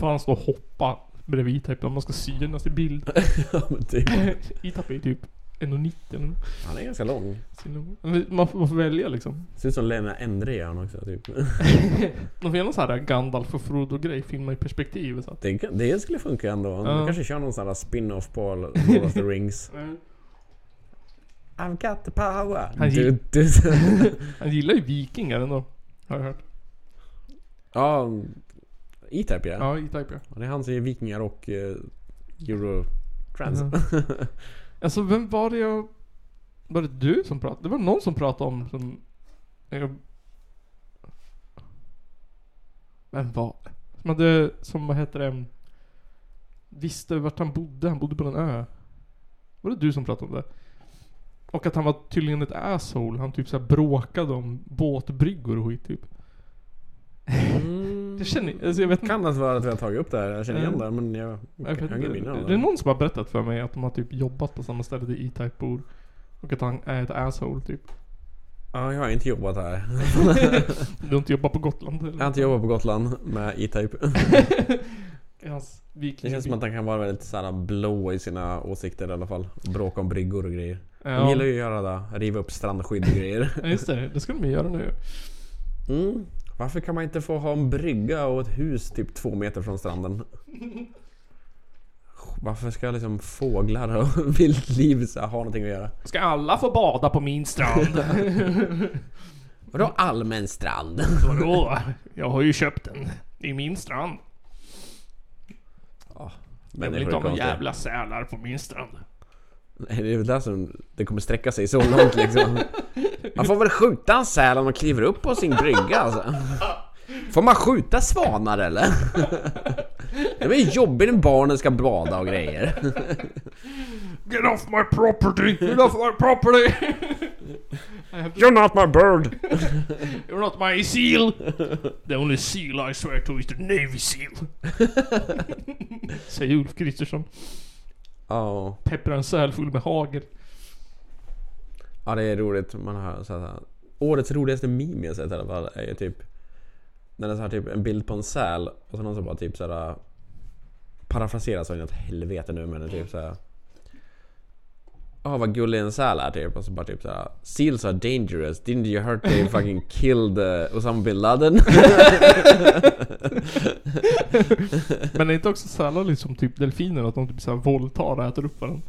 Han stå och hoppa bredvid typ om man ska synas i bild. Ja, men typ. Itap är typ 1,90 eller nåt. Han är ganska lång. Man får, man får välja liksom. Ser ut som Lena Endre gör han också typ. De får göra någon sån här Gandalf och Frodo grej, filma i perspektiv så. Det, det skulle funka ändå. Ja. Kanske kör någon sån här spin-off på Lord of the Rings. I've got the power. Han Du, du. Han gillar ju vikingar ändå. Har jag hört. ja, E-Type ja. Ja, E-Type ja. Det är han som är vikingar och uh, Eurotrans. Ja. Alltså vem var det jag... Var det du som pratade? Det var någon som pratade om som... Jag... Vem var det? Som hade, som vad heter det? Visste vart han bodde. Han bodde på en ö. Var det du som pratade om det? Och att han var tydligen ett asshole. Han typ såhär bråkade om båtbryggor och skit typ. Mm. Jag känner, alltså jag vet inte. Kan det vara att vi har tagit upp det här? Jag känner igen det men jag, Jag jag har ingen inte. minne av Det är det. någon som har berättat för mig att de har typ jobbat på samma ställe där E-Type bor. Och att han är ett asshole typ. Ja, jag har inte jobbat här. Du har inte jobbat på Gotland Jag har eller? inte jobbat på Gotland med E-Type. Hans Det känns som att han kan vara väldigt såhär blå i sina åsikter i alla fall. Bråka om bryggor och grejer. De ja. gillar ju att göra det. Riva upp strandskydd och grejer. ja, just det. Det ska de ju göra nu. Mm. Varför kan man inte få ha en brygga och ett hus typ två meter från stranden? Varför ska liksom fåglar och vilt liv så här ha någonting att göra? Ska alla få bada på min strand? Vadå allmän strand? Vadå? Jag har ju köpt den. Det är min strand. Jag vill inte ha några jävla sälar på min strand. Nej, det är väl där som det kommer sträcka sig så långt liksom. Man får väl skjuta en säl om man kliver upp på sin brygga alltså. Får man skjuta svanar eller? Det blir jobbigt när barnen ska bada och grejer. Get off my property! Get off my property! You're not my bird! you're not my seal! The only seal I swear to is the Navy seal. Säger Ulf Kristersson. Ja, Pepprar en säl full med hagel ja det är roligt. Man har så här, årets roligaste meme jag sett i alla fall är ju typ när det är så här, typ en bild på en säl och så någon som bara typ såhär parafraserar så inåt helvete nu men det är typ såhär oh, vad gullig en säl är typ och så bara typ såhär Seals are dangerous, didn't you hurt they fucking killed uh, Osama bin Laden? Men är inte också sälar liksom typ delfiner? Att de typ såhär våldtar och äter upp varandra?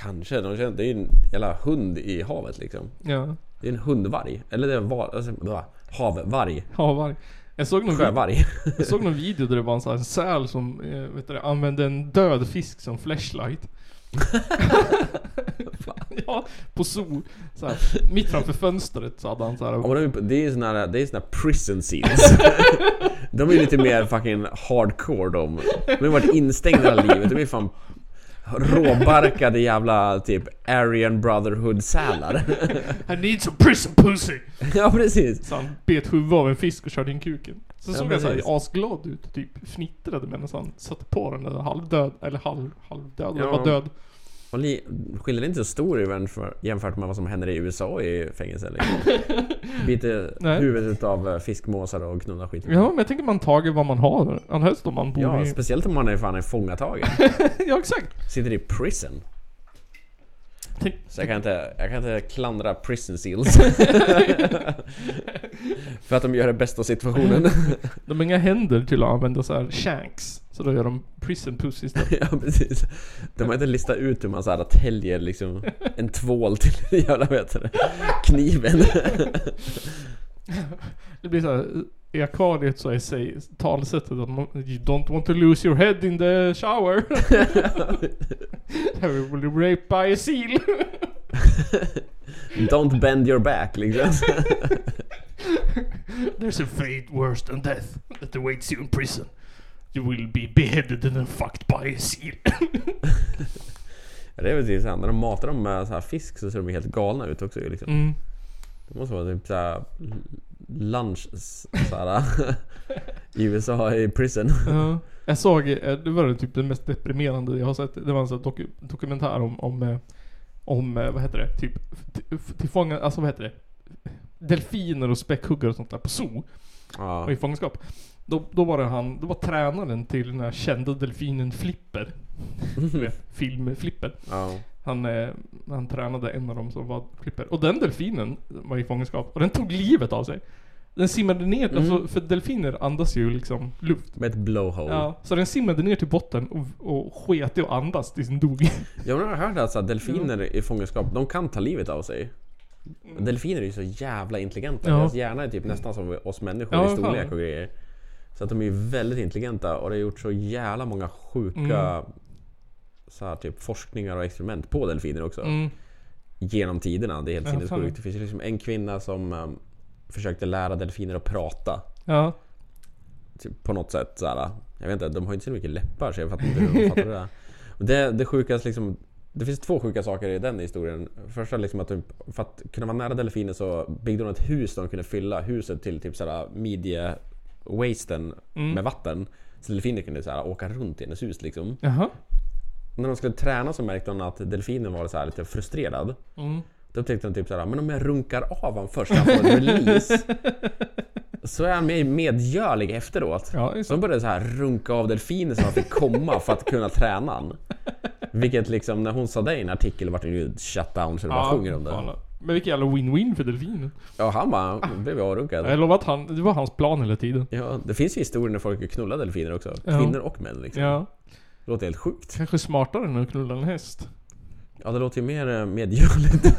Kanske, de känner, det är ju en jävla hund i havet liksom Ja. Det är en hundvarg, eller det är en var, alltså, va? havvarg, Havvarg. Jag såg någon, sjövarg jag såg någon video där det var en, sån här, en säl som eh, vet du, använde en död fisk som flashlight. ja, på zoo. Så här, mitt framför fönstret så hade han så här. Ja, de Det är såna här, det är såna här prison seals De är lite mer fucking hardcore de De har varit instängda hela livet, de är fan Råbarkade jävla typ Aryan Brotherhood sälar I need some prison pussy! Ja precis Så han bet huvudet av en fisk och körde in kuken. Så Ja, såg han såhär asglad ut, typ fnittrade medan han satte på den där halvdöd, eller halv, halvdöd, Ja. ja. var död. Och li- Skillnaden är inte så stor jämfört, jämfört med vad som händer i USA i fängelse liksom. Biter Nej. huvudet av eh, fiskmåsar och knullar skit Ja men jag tänker man tager vad man har. Allra helst om man bor Ja, i... speciellt om man är fan är fångatagen ja exakt. Sitter i prison Så jag kan inte, jag kan inte klandra prison seals För att de gör det bästa av situationen de har inga händer till att använda så här shanks. Så då gör de prison pussy istället. Ja precis De har inte listat ut hur man såhär täljer liksom en tvål till jävla heter det? Kniven Det blir såhär, i akvariet så är sig talsättet att man, You don't want to lose your head in the shower. I will be raped by a seal. Don't bend your back liksom There's a fate worse than death that awaits you in prison. You will be beheaded and then fucked by a seal. Ja, Det är väl typ såhär, när de matar dem med så här fisk så ser de helt galna ut också liksom Mm. Det måste vara typ såhär lunch såhär I USA i prison Ja. Jag såg, eh, det var typ det mest deprimerande jag har sett. Det var en sån doku, dokumentär om, om, eh, om, eh, vad heter det, typ till- tillfånga, alltså vad heter det? Delfiner och späckhuggare och sånt där på zoo. Ja, och i fångenskap. Då, då var det han, då var tränaren till den här kända delfinen Flipper. Du vet, film Flipper. ja Han, eh, han tränade en av dem som var Flipper. Och den delfinen var i fångenskap. Och den tog livet av sig. Den simmade ner, alltså, för delfiner andas ju liksom luft. Med ett blowhole Ja, så den simmade ner till botten och, och sket i att andas tills den dog. Jag har hört att så här, delfiner i fångenskap, de kan ta livet av sig Delfiner är ju så jävla intelligenta, Ja. deras hjärna är typ nästan som oss människor Ja, i fan. storlek och grejer Så att de är ju väldigt intelligenta och det har gjort så jävla många sjuka Mm. så här, typ forskningar och experiment på delfiner också Mm. Genom tiderna, det är helt Ja, fan. sinnessjukt Det finns liksom en kvinna som um, försökte lära delfiner att prata Ja. typ, på något sätt såhär. Jag vet inte, de har ju inte så mycket läppar så jag fattar inte hur de fattar det där. Det, det sjukaste liksom Det finns två sjuka saker i den historien. Första liksom att de, för att kunna vara nära delfiner så byggde de ett hus där de kunde fylla huset till typ såhär midje wasten Mm. med vatten. Så delfiner kunde så här, åka runt i hennes hus liksom. Jaha. När de skulle träna så märkte hon att delfinen var så här lite frustrerad. Mm. Då upptäckte hon typ såhär, men om jag runkar av honom först när han får en release Så är han mer medgörlig efteråt. Ja, så de började så här runka av delfiner så han fick komma för att kunna träna han. Vilket liksom, när hon sa det i en artikel vart det ju shutdown så det bara sjunger om det. fan. Men vilken jävla win-win för delfinen. Ja, han bara blev ju avrunkad. Jag lovar att han, det var hans plan hela tiden. Ja, det finns ju historier när folk knullar delfiner också. Ja. Kvinnor och män liksom. Ja. Det låter helt sjukt. Kanske smartare än att knulla en häst. Ja, det låter ju mer eh, medgörligt.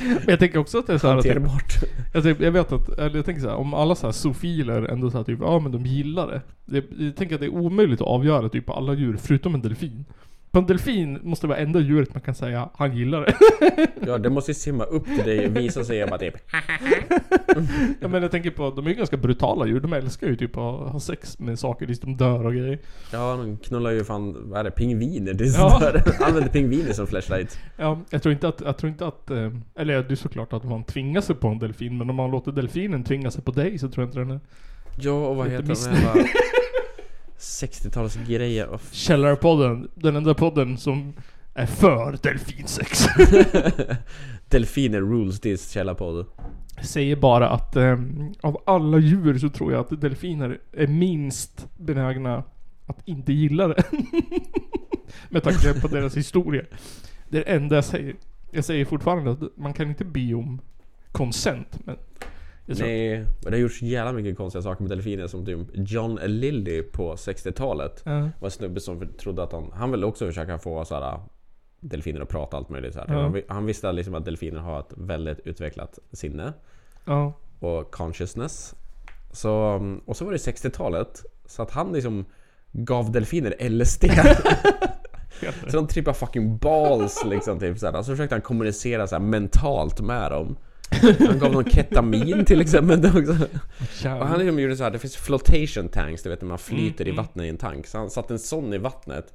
Men jag tänker också att det är så här att Hanterbart. jag, tänker- jag vet att, eller jag tänker så här, om alla så här zoofiler ändå så här typ, ja men de gillar det. Jag, jag tänker att det är omöjligt att avgöra typ på alla djur, förutom en delfin. På en delfin måste det vara enda djuret man kan säga, han gillar det. Ja, det måste ju simma upp till dig och visa sig och bara typ ja, men jag tänker på, de är ju ganska brutala djur. De älskar ju typ att ha sex med saker tills de dör och grejer. Ja, de knullar ju fan, vad är det, pingviner? Är Ja. sådär. Använder pingviner som flashlight. Ja, jag tror inte att, jag tror inte att, eh, eller det är såklart att man tvingar sig på en delfin, men om man låter delfinen tvinga sig på dig så tror jag inte den är... Ja, och vad heter de här 60-talsgrejer? Oh, Källarpodden, den enda podden som är för delfinsex. Delfiner rules this källarpodd. Säger bara att eh, av alla djur så tror jag att delfiner är minst benägna att inte gilla det. Med tanke på deras historia. Det är det enda jag säger. Jag säger fortfarande att man kan inte be om consent, men... Nej, men det har gjorts jävla mycket konstiga saker med delfiner som typ John Lilly på 60-talet. Ja. var en snubbe som trodde att han... Han ville också försöka få såhär delfiner att prata allt möjligt så här. Ja. Han, vi- han visste liksom att delfiner har ett väldigt utvecklat sinne ja. och consciousness. Så, och så var det 60-talet. Så att han liksom gav delfiner LSD. så de trippade fucking balls liksom typ såhär. Så försökte han kommunicera så här mentalt med dem. Han gav dem ketamin till exempel också. Och han liksom gjorde så här, det finns flotation tanks, du vet när man flyter i vattnet i en tank. Så han satte en sån i vattnet.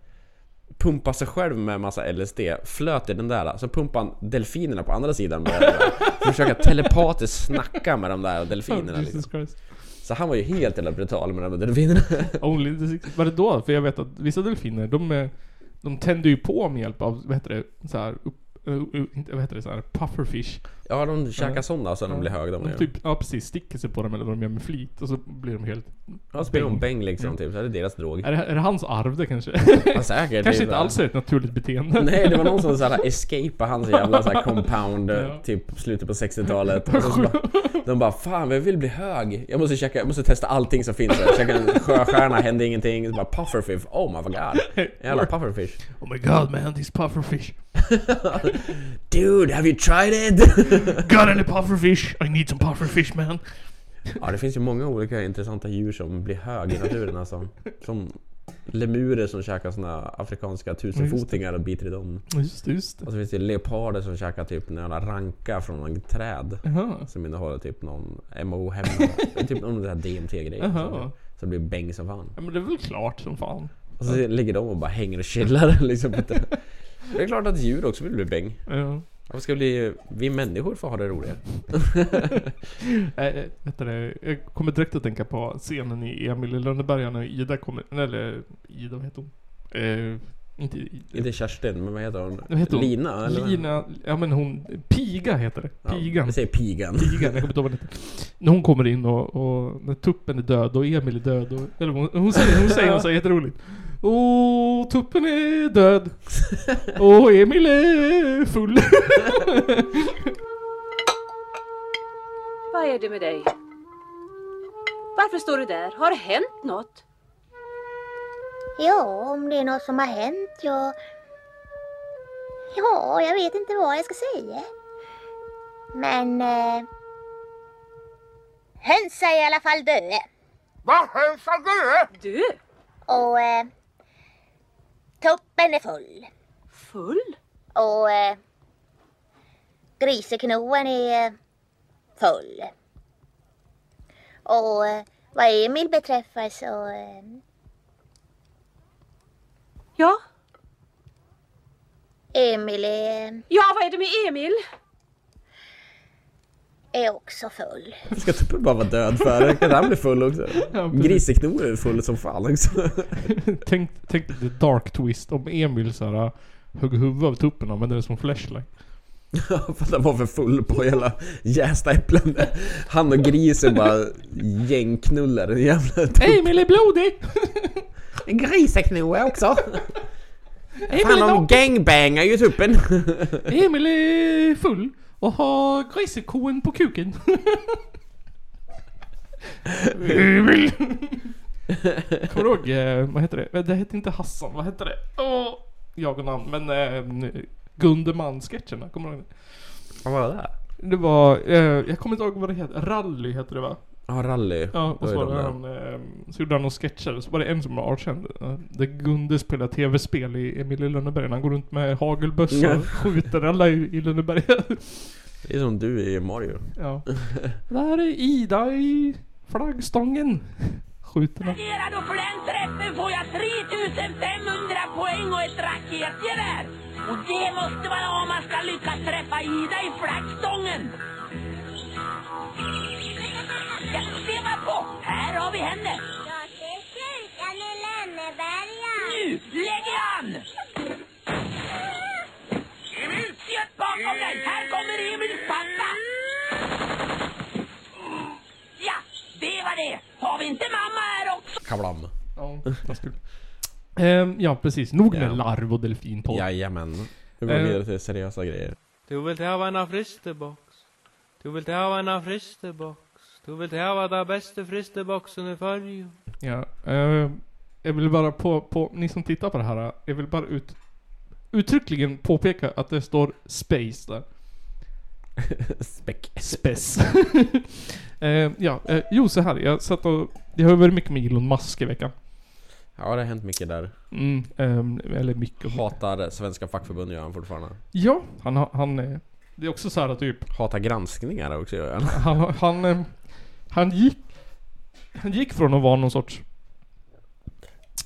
Pumpade sig själv med massa LSD, flöt i den där. Så pumpade han delfinerna på andra sidan med försöka telepatiskt snacka med de där delfinerna Jesus liksom. Så han var ju helt jävla brutal med de där delfinerna. Only the. Var det då? För jag vet att vissa delfiner, de, de tänder ju på med hjälp av, vad heter det, så här, upp, inte, vad heter det, så här, pufferfish. Ja, de käkar Ja. sådana så de blir höga de De typ, ja precis, sticker sig på dem eller vad de gör med flit och så blir de helt... Ja, spelar de bäng. liksom Ja. typ, så är det deras drog. Är det, är det hans arv det kanske? Ja, säkert. kanske typ, inte ja. alls är ett naturligt beteende. Nej, det var någon som såhär escapade hans jävla såhär compound Ja. typ slutet på 60-talet. Och så bara, de bara Fan, jag vill bli hög. Jag måste checka, jag måste testa allting som finns här. Checka en sjöstjärna, hände ingenting. Så bara pufferfish, oh my god. Jävla pufferfish. Oh my god man, these pufferfish. Dude, have you tried it? Got any pufferfish? I need some pufferfish man. ja, det finns ju många olika intressanta djur som blir hög i naturen alltså. Som lemurer som käkar såna afrikanska tusenfotingar och biter i dem. Just det, just det. Och så finns det leoparder som käkar typ jävla ranka från en träd. Jaha. Som innehåller typ någon MO-hämma. typ någon sån DMT-grej. Jaha. Så det blir bäng som fan. Ja men det är väl klart som fan. Och så ligger de och bara hänger och chillar liksom. Det är klart att djur också vill bli bäng. Ja. Varför ska bli vi människor få ha det roligt? Äh, det, jag kommer direkt att tänka på scenen i Emil i Lönneberga när Ida kommer, eller Ida, vad heter hon? Eh, inte Ida. Inte Kerstin, men vad heter hon? Vad heter hon? Lina? Eller? Lina, ja men hon, Piga heter det. Ja, Pigan. vi säger pigan. Pigan, jag kommer inte ihåg vad. När hon kommer in och, och när tuppen är död och Emil är död och, eller hon, hon säger, hon säger något så jätteroligt. Åh, tuppen är död. Och Emil är full. Vad är det med dig? Varför står du där? Har det hänt något? Ja, om det är något som har hänt, ja... Ja, jag vet inte vad jag ska säga. Men... Eh... Höns är i alla fall döda. Vad höns är död? Du? Och... Eh... Tuppen är full. Full? Och... Eh... Griseknoen är... Full. Och eh, vad Emil beträffar så... Eh... Ja? Emil är... Ja, vad är det med Emil? Är också full. Ska tuppen bara vara död för? Kan han bli full också? Ja. Griseknor är full som fan också. tänk, tänk the dark twist om Emil såhär högg huvudet av tuppen och använde det som flashlight. för att han var för full på hela jästa äpplen. Han och grisen bara gängknullar en jävla tupp. Emil är blodig! En griseknoa också! Emil Fan är, de gangbangar ju tuppen! Emil är full och har grisekoen på kuken. Emil! Kommer du ihåg, eh, vad heter det? Det hette inte Hassan, vad hette det? Åh, jag och namn, men eh, Gunderman-sketcherna, kommer du ihåg det? Vad var det? Det var, eh, jag kommer inte ihåg vad det heter, Rally heter det va? Ja, rally. Ja, och så var de det där. han, eh, så gjorde han några sketcher, så var det en som var avkänd. eh, Där Gunde spelar tv-spel i Emil i Lönneberga. Han går runt med hagelbössa och skjuter alla i, i Lönneberga. Det är som du i Mario. ja. Där är Ida i flaggstången. Skjuter han. Och för den träffen får jag 3500 poäng och ett raketgevär. Och det måste man ha om man ska lyckas träffa Ida i flaggstången. Vi henne. Jag ser kyrkan i Lönneberga. Nu lägger han! Emil, sitt bakom dig! Här kommer Emils pappa! Ja, det var det. Har vi inte mamma här också? Kablam. Ja, vad kul. Ehm, ja, precis. Nog med Ja. larv och delfinpodd. Jajamän. Nu går vi Eh. vidare till seriösa grejer. Du vill ha en fristebox. Du vill ha en fristebox. Du vill ha den bästa fristeboxen i Sverige. Ja, eh, jag vill bara på, på, ni som tittar på det här, jag vill bara ut, uttryckligen påpeka att det står space där. Späck. Spess. eh, ja, eh, jo så här. Jag satt och... Det har varit mycket med Elon Musk i veckan. Ja, det har hänt mycket där. Mm, ehm, eller mycket. Hatar svenska fackförbund gör han fortfarande. Ja, han. Han, eh, det är också så här typ... Hatar granskningar också gör han. Han, han, eh, han gick... Han gick från att vara någon sorts...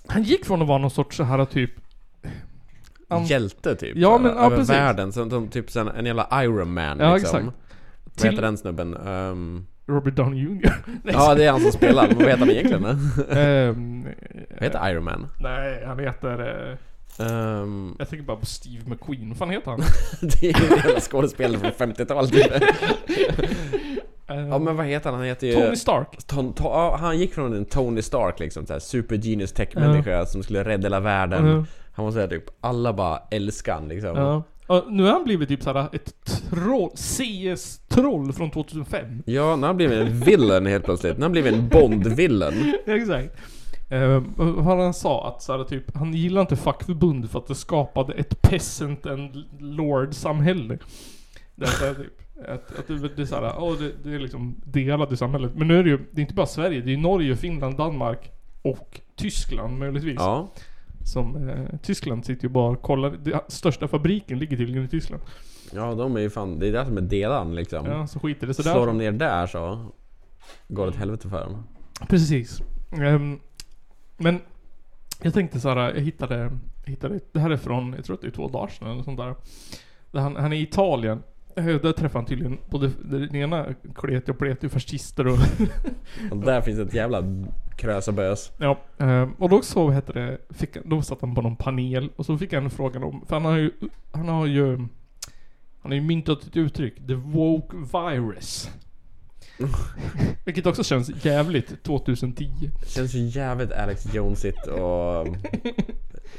Han gick från att vara någon sorts så här typ... an- Hjälte typ. Ja, men- ja, Över precis. världen. Som, som typ sen, en jävla Iron Man Ja, liksom. exakt. Vad Till- heter den snubben? Ehm, Robert Downey Jr. Ja, det är han som spelar. Vad heter han egentligen? Ehm, Vad heter Iron Man? Nej, han heter... Eh, Ehm, jag tänker bara på Steve McQueen. Vad fan heter han? det är ju en jävla skådespelare från 50-talet typ. Ehm, Ja men vad heter han? Han heter ju... Tony Stark. Ton, to, ja, han gick från en Tony Stark liksom, så här, super genius tech-människa som skulle rädda hela världen. Ja. Han var såhär typ, alla bara älskar han liksom. Ja. Och nu har han blivit typ såhär ett troll, CS-troll från 2005. Ja, när han blev en villain helt plötsligt. När han blev en Bond-villain. Exakt. Uh, vad han sa att såhär typ, han gillar inte fackförbund för att det skapade ett peasant and lord-samhälle. Det är så här typ, att, att det, det är såhär, åh det, det är liksom delat i samhället. Men nu är det ju, det är inte bara Sverige, det är Norge, Finland, Danmark och Tyskland möjligtvis. Ja. Som, eh, Tyskland sitter ju bara och kollar, det, största fabriken ligger tydligen i Tyskland. Ja, de är ju fan, det är det som är delan liksom. Ja, så skiter det sådär. Slår de ner där så går det åt helvete för dem. Precis. Ehm, men jag tänkte så här, jag hittade, jag hittade, det här är från, jag tror att det är två dagar sedan eller sånt där. där han, han är i Italien. Eh, Där träffade han tydligen både den ena kleti och pleti fascister och... Och där finns ett jävla krösabös. ja, ehm, och då så heter det, fick, då satt han på någon panel och så fick han frågan om, för han har ju, han har ju, han har ju myntat ett uttryck, the woke virus. Vilket också känns jävligt 2010. Känns ju jävligt Alex Jonesigt och...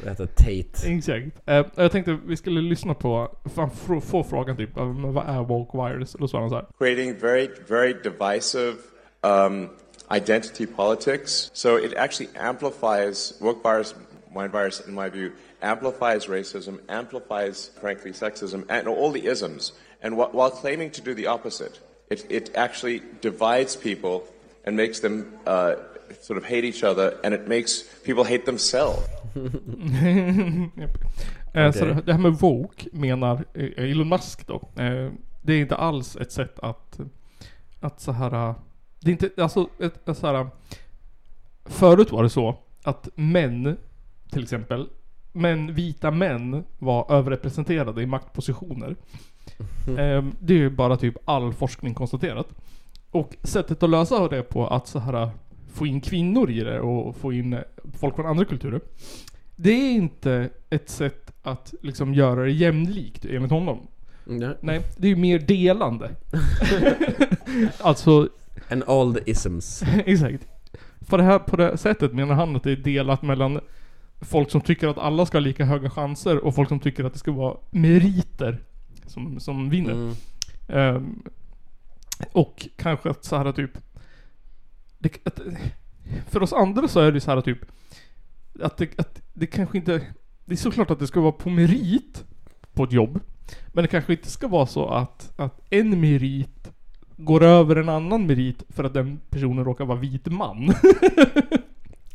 Vad heter? Tate. Exakt. Eh, jag tänkte vi skulle lyssna på, fan få, få frågan typ, eh, vad är woke virus? Och då sa han så här. creating very, very divisive um, identity politics. So it actually amplifies woke virus, mind virus, in my view, amplifies racism, amplifies, frankly, sexism, and all the isms. And wh- while claiming to do the opposite, it, it actually divides people and makes them uh, sort of hate each other, and it makes people hate themselves. Eh, Så Okej. det här med woke menar eh, Elon Musk då. eh, Det är inte alls ett sätt att, att så här. Det är inte, alltså ett, ett så här. Förut var det så att män, till exempel, män, vita män var överrepresenterade i maktpositioner. Ehm, det är ju bara typ all forskning konstaterat. Och sättet att lösa det på att så här få in kvinnor i det och få in eh, folk från andra kulturer. Det är inte ett sätt att liksom göra det jämlikt enligt honom. Nej. Nej, det är ju mer delande. alltså, all the isms. exakt. På det här på det sättet menar han att det är delat mellan folk som tycker att alla ska ha lika höga chanser och folk som tycker att det ska vara meriter som, som vinner. Mm. Ehm, och kanske att så här typ... Det, att, för oss andra så är det så här typ... Att det, att det kanske inte... Det är såklart att det ska vara på merit på ett jobb. Men det kanske inte ska vara så att, att en merit går över en annan merit för att den personen råkar vara vit man.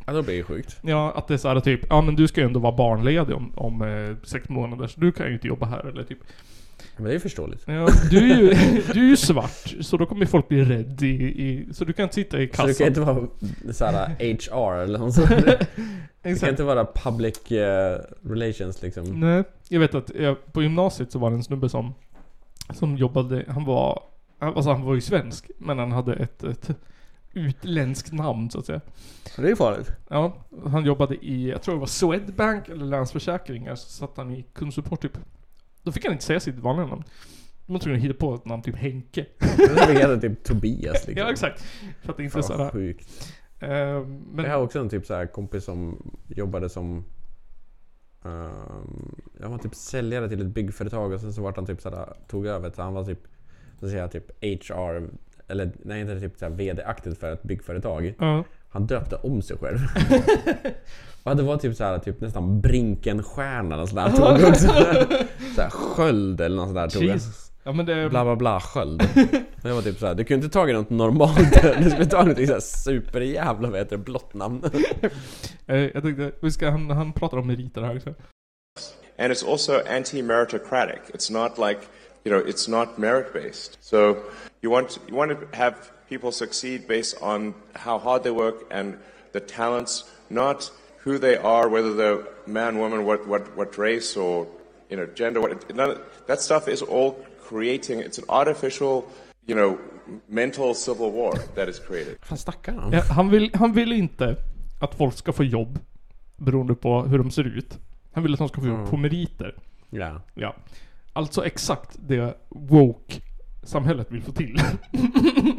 Ja, då blir det sjukt. ja, att det är så här typ, ja men du ska ju ändå vara barnledig om, om eh, sex månader så du kan ju inte jobba här eller typ. Men det är ju förståeligt. Ja, du är ju, du är ju svart, så då kommer folk bli rädd i, i så du kan inte sitta i Så kassan. det kan inte vara såhär HR eller något sånt. Det kan Exakt. inte vara public eh, relations liksom. Nej, jag vet att jag, på gymnasiet så var det en snubbe som, som jobbade, han var, han- alltså han var ju svensk, men han hade ett, ett utländskt namn så att säga. Det är farligt. Ja, han jobbade i, jag tror det var Swedbank eller Länsförsäkringar, så satt han i kundsupport typ. Då fick han inte säga sitt vanliga namn. Man tror hitta på ett namn, typ Henke. Det är typ Tobias liksom. ja exakt. För att det inte är Fan, sådär. sjukt. Ehm, men, Jag har också en typ så här kompis som jobbade som um, Jag var typ säljare till ett byggföretag och sen så vart han typ såhär, tog över så han var typ så säger jag typ HR eller nej inte typ såhär VD-aktigt för ett byggföretag. ja. Han döpte om sig själv. och det var typ såhär typ nästan Brinkenstjärna och sådär. Tog också såhär sköld eller något sådär tog. Jesus. Ja men det... Bla bla bla sköld. Och jag var typ såhär, du kunde inte tagit något normalt. Du skulle ta något såhär superjävla vad heter det, blått namn. Eh, jag tänkte, vi ska, han, han pratar om meriter här också. And it's also anti-meritocratic. It's not like, you know, it's not merit-based. So you want, you want to have people succeed based on how hard they work and the talents, not who they are, whether they're man, woman, what, what, what race or, you know, gender. What, none of, that stuff is all creating, it's an artificial, you know, mental civil war that is created. Vad snackar han om? Ja, han, vill, han vill inte att folk ska få jobb beroende på hur de ser ut. Han vill att de ska få jobb Mm. på meriter. Ja. Ja. Alltså exakt det woke samhället vill få till.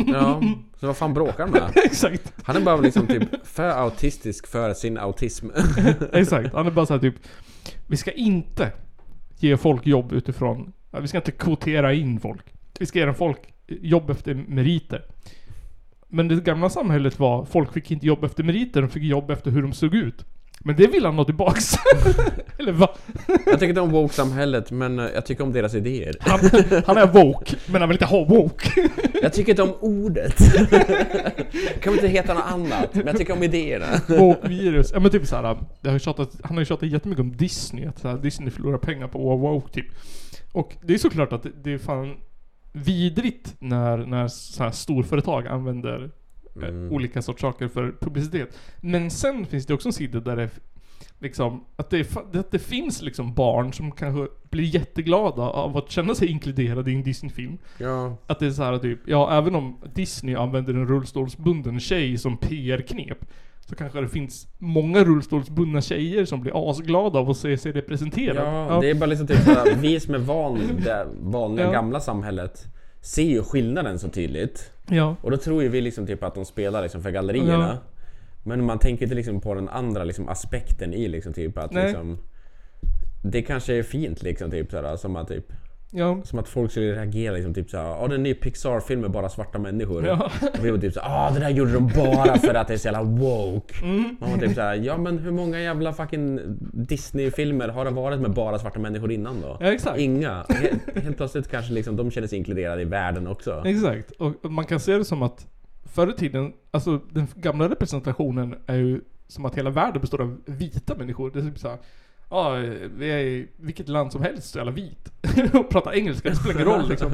Ja, så vad fan bråkar de med? exakt. Han är bara liksom typ för autistisk för sin autism. Exakt. Han är bara såhär typ Vi ska inte ge folk jobb utifrån Vi ska inte kvotera in folk. Vi ska ge folk jobb efter meriter. Men det gamla samhället var folk fick inte jobb efter meriter, de fick jobb efter hur de såg ut. Men det vill han ha tillbaks. Eller va? Jag tycker inte om woke-samhället men eh, jag tycker om deras idéer. Han, han är woke, men han vill inte ha woke. Jag tycker inte om ordet. kan vi inte heta något annat? Men jag tycker om idéerna. Woke-virus. Ja men typ såhär, det har ju tjatat, han har ju tjatat jättemycket om Disney, att så här, Disney förlorar pengar på woke typ. Och det är såklart att det, det är fan vidrigt när, när så här storföretag använder eh, Mm. olika sorts saker för publicitet. Men sen finns det också en sida där det liksom, att det, att det finns liksom barn som kanske blir jätteglada av att känna sig inkluderade i en Disney-film. Ja. Att det är så här typ, ja även om Disney använder en rullstolsbunden tjej som PR-knep så kanske det finns många rullstolsbundna tjejer som blir asglada av att se sig representerade. Ja, det är bara liksom typ såhär, vi som är van det vanliga Ja. gamla samhället ser ju skillnaden så tydligt. Ja. Och då tror ju vi liksom typ att de spelar liksom för gallerierna. Ja. Men man tänker inte liksom på den andra liksom aspekten i liksom typ att Nej. liksom Det kanske är fint liksom typ såhär, som att typ Ja. Som att folk skulle reagera liksom typ såhär, ja det är en ny Pixar-film med bara svarta människor. Ja. Och vi var typ såhär, ah det där gjorde de bara för att det är så jävla woke. Mm. Man var typ såhär, ja men hur många jävla fucking Disney-filmer har det varit med bara svarta människor innan då? Ja, exakt. Inga. Helt, helt plötsligt kanske liksom de känner sig inkluderade i världen också. Exakt. Och man kan se det som att förr i tiden, alltså den gamla representationen är ju som att hela världen består av vita människor. Det är typ såhär, ja, vi är i vilket land som helst jävla vit. och pratar engelska, det spelar ingen roll liksom.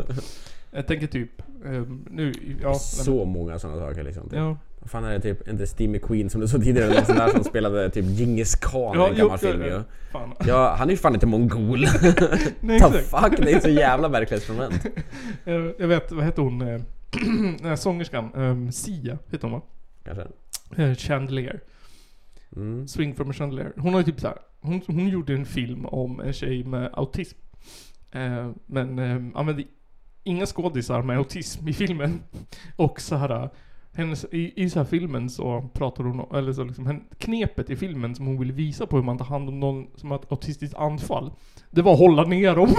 Jag tänker typ, ehm, nu, ja. Så många sådana saker liksom. Typ. Ja. Vad fan är det typ, inte Steve McQueen som du sa tidigare, någon sån där som spelade typ Djingis khan i Ja, en jo, gammal ja, film ju. Ja, han är ju fan inte mongol. Nej, The fuck, det är så jävla verklighetsfrånvänt. Jag, jag vet, vad heter hon? eh, Den här sångerskan. Um, Sia heter hon va? Kanske. Eh, Chandelier. Mm. Swing from a Chandelier. Hon har ju typ så här, hon, hon gjorde en film om en tjej med autism. Eh, men eh, använde inga skådisar med autism i filmen. Och så här, hennes, i, i så här filmen så pratar hon om, eller så liksom, knepet i filmen som hon vill visa på hur man tar hand om någon som har ett autistiskt anfall. Det var att hålla ner dem.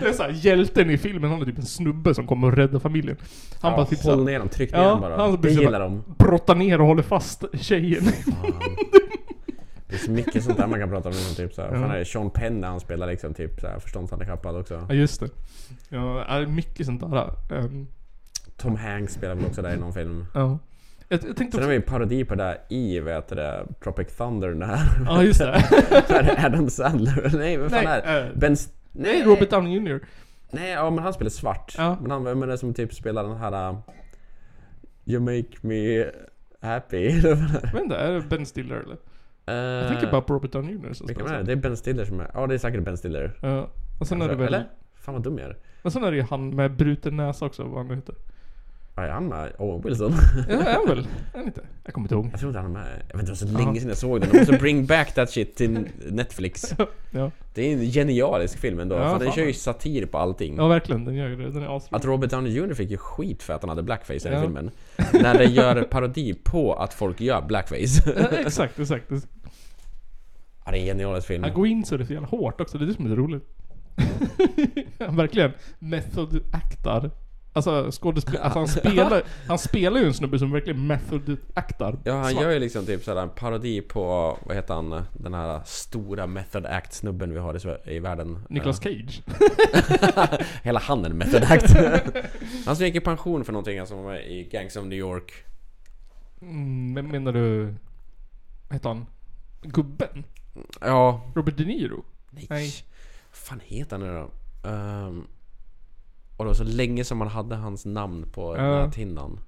det är så här, hjälten i filmen, han är typ en snubbe som kommer och räddar familjen. Han Ja, bara typ håll ner dem, tryck ner dem bara. han Det gillar de. Brottar ner och håller fast tjejen. Det är så mycket sånt där man kan prata om. Liksom, typ, såhär. Ja. Sean Penn när han spelar liksom, typ, såhär, förståndshandikappad också. Ja just det. Ja, är mycket sånt där. ehm, Tom Hanks spelar väl också där i någon film. ja. Jag, jag Sen har också... vi en parodi på det där i, vad heter det, Tropic Thunder när... Ja, just det. Är Adam Sandler. Nej, vem fan Nej, är det? eh, Ben... St- Nej, Robert Downey Jr. Nej, ja men han spelar svart. Ja. Men han, vem är det som typ spelar den här... uh, You make me happy. vad vet inte, är det Ben Stiller eller? Jag Eh, tänker bara på Robert Downey Jr. som Vilka är det? Det är Ben Stiller som är... Ja, det är säkert Ben Stiller. Ja. Och sen är det väl... Eller? Fan vad dum jag är. Och sen är det ju han med bruten näsa också, vad han nu heter. Ja, är han med? Owen Wilson? Ja, är han väl? Är han inte? Jag kommer inte ihåg. Jag tror inte han är med. Jag vet inte, det var så länge sedan jag såg den. De måste bring back that shit till Netflix. Ja. Det är en genialisk film ändå. Ja, för den fan. kör ju satir på allting. Ja, verkligen. Den gör det. Den är asrolig. Att Robert Downey Jr fick ju skit för att han hade blackface i den Ja. filmen. När det gör parodi på att folk gör blackface. Ja, exakt, exakt. Ja, det är en genialisk film. Han går in så är det så jävla hårt också, det är det som är så roligt. han verkligen method actar. Alltså skådespel, alltså han spelar, han spelar ju en snubbe som verkligen method actar. Ja, han Svart. gör ju liksom typ sådär en parodi på, vad heter han, den här stora method act snubben vi har i, i världen. Nicolas Cage. Hela han är en method act. han som gick i pension för någonting, som var med i Gangs of New York. Mm, men menar du... Vad heter han? Gubben? Ja, Robert De Niro? nej. Nej. Vad fan heter han nu då? Ehm, och det var så länge som man hade hans namn på Ja. näthinnan.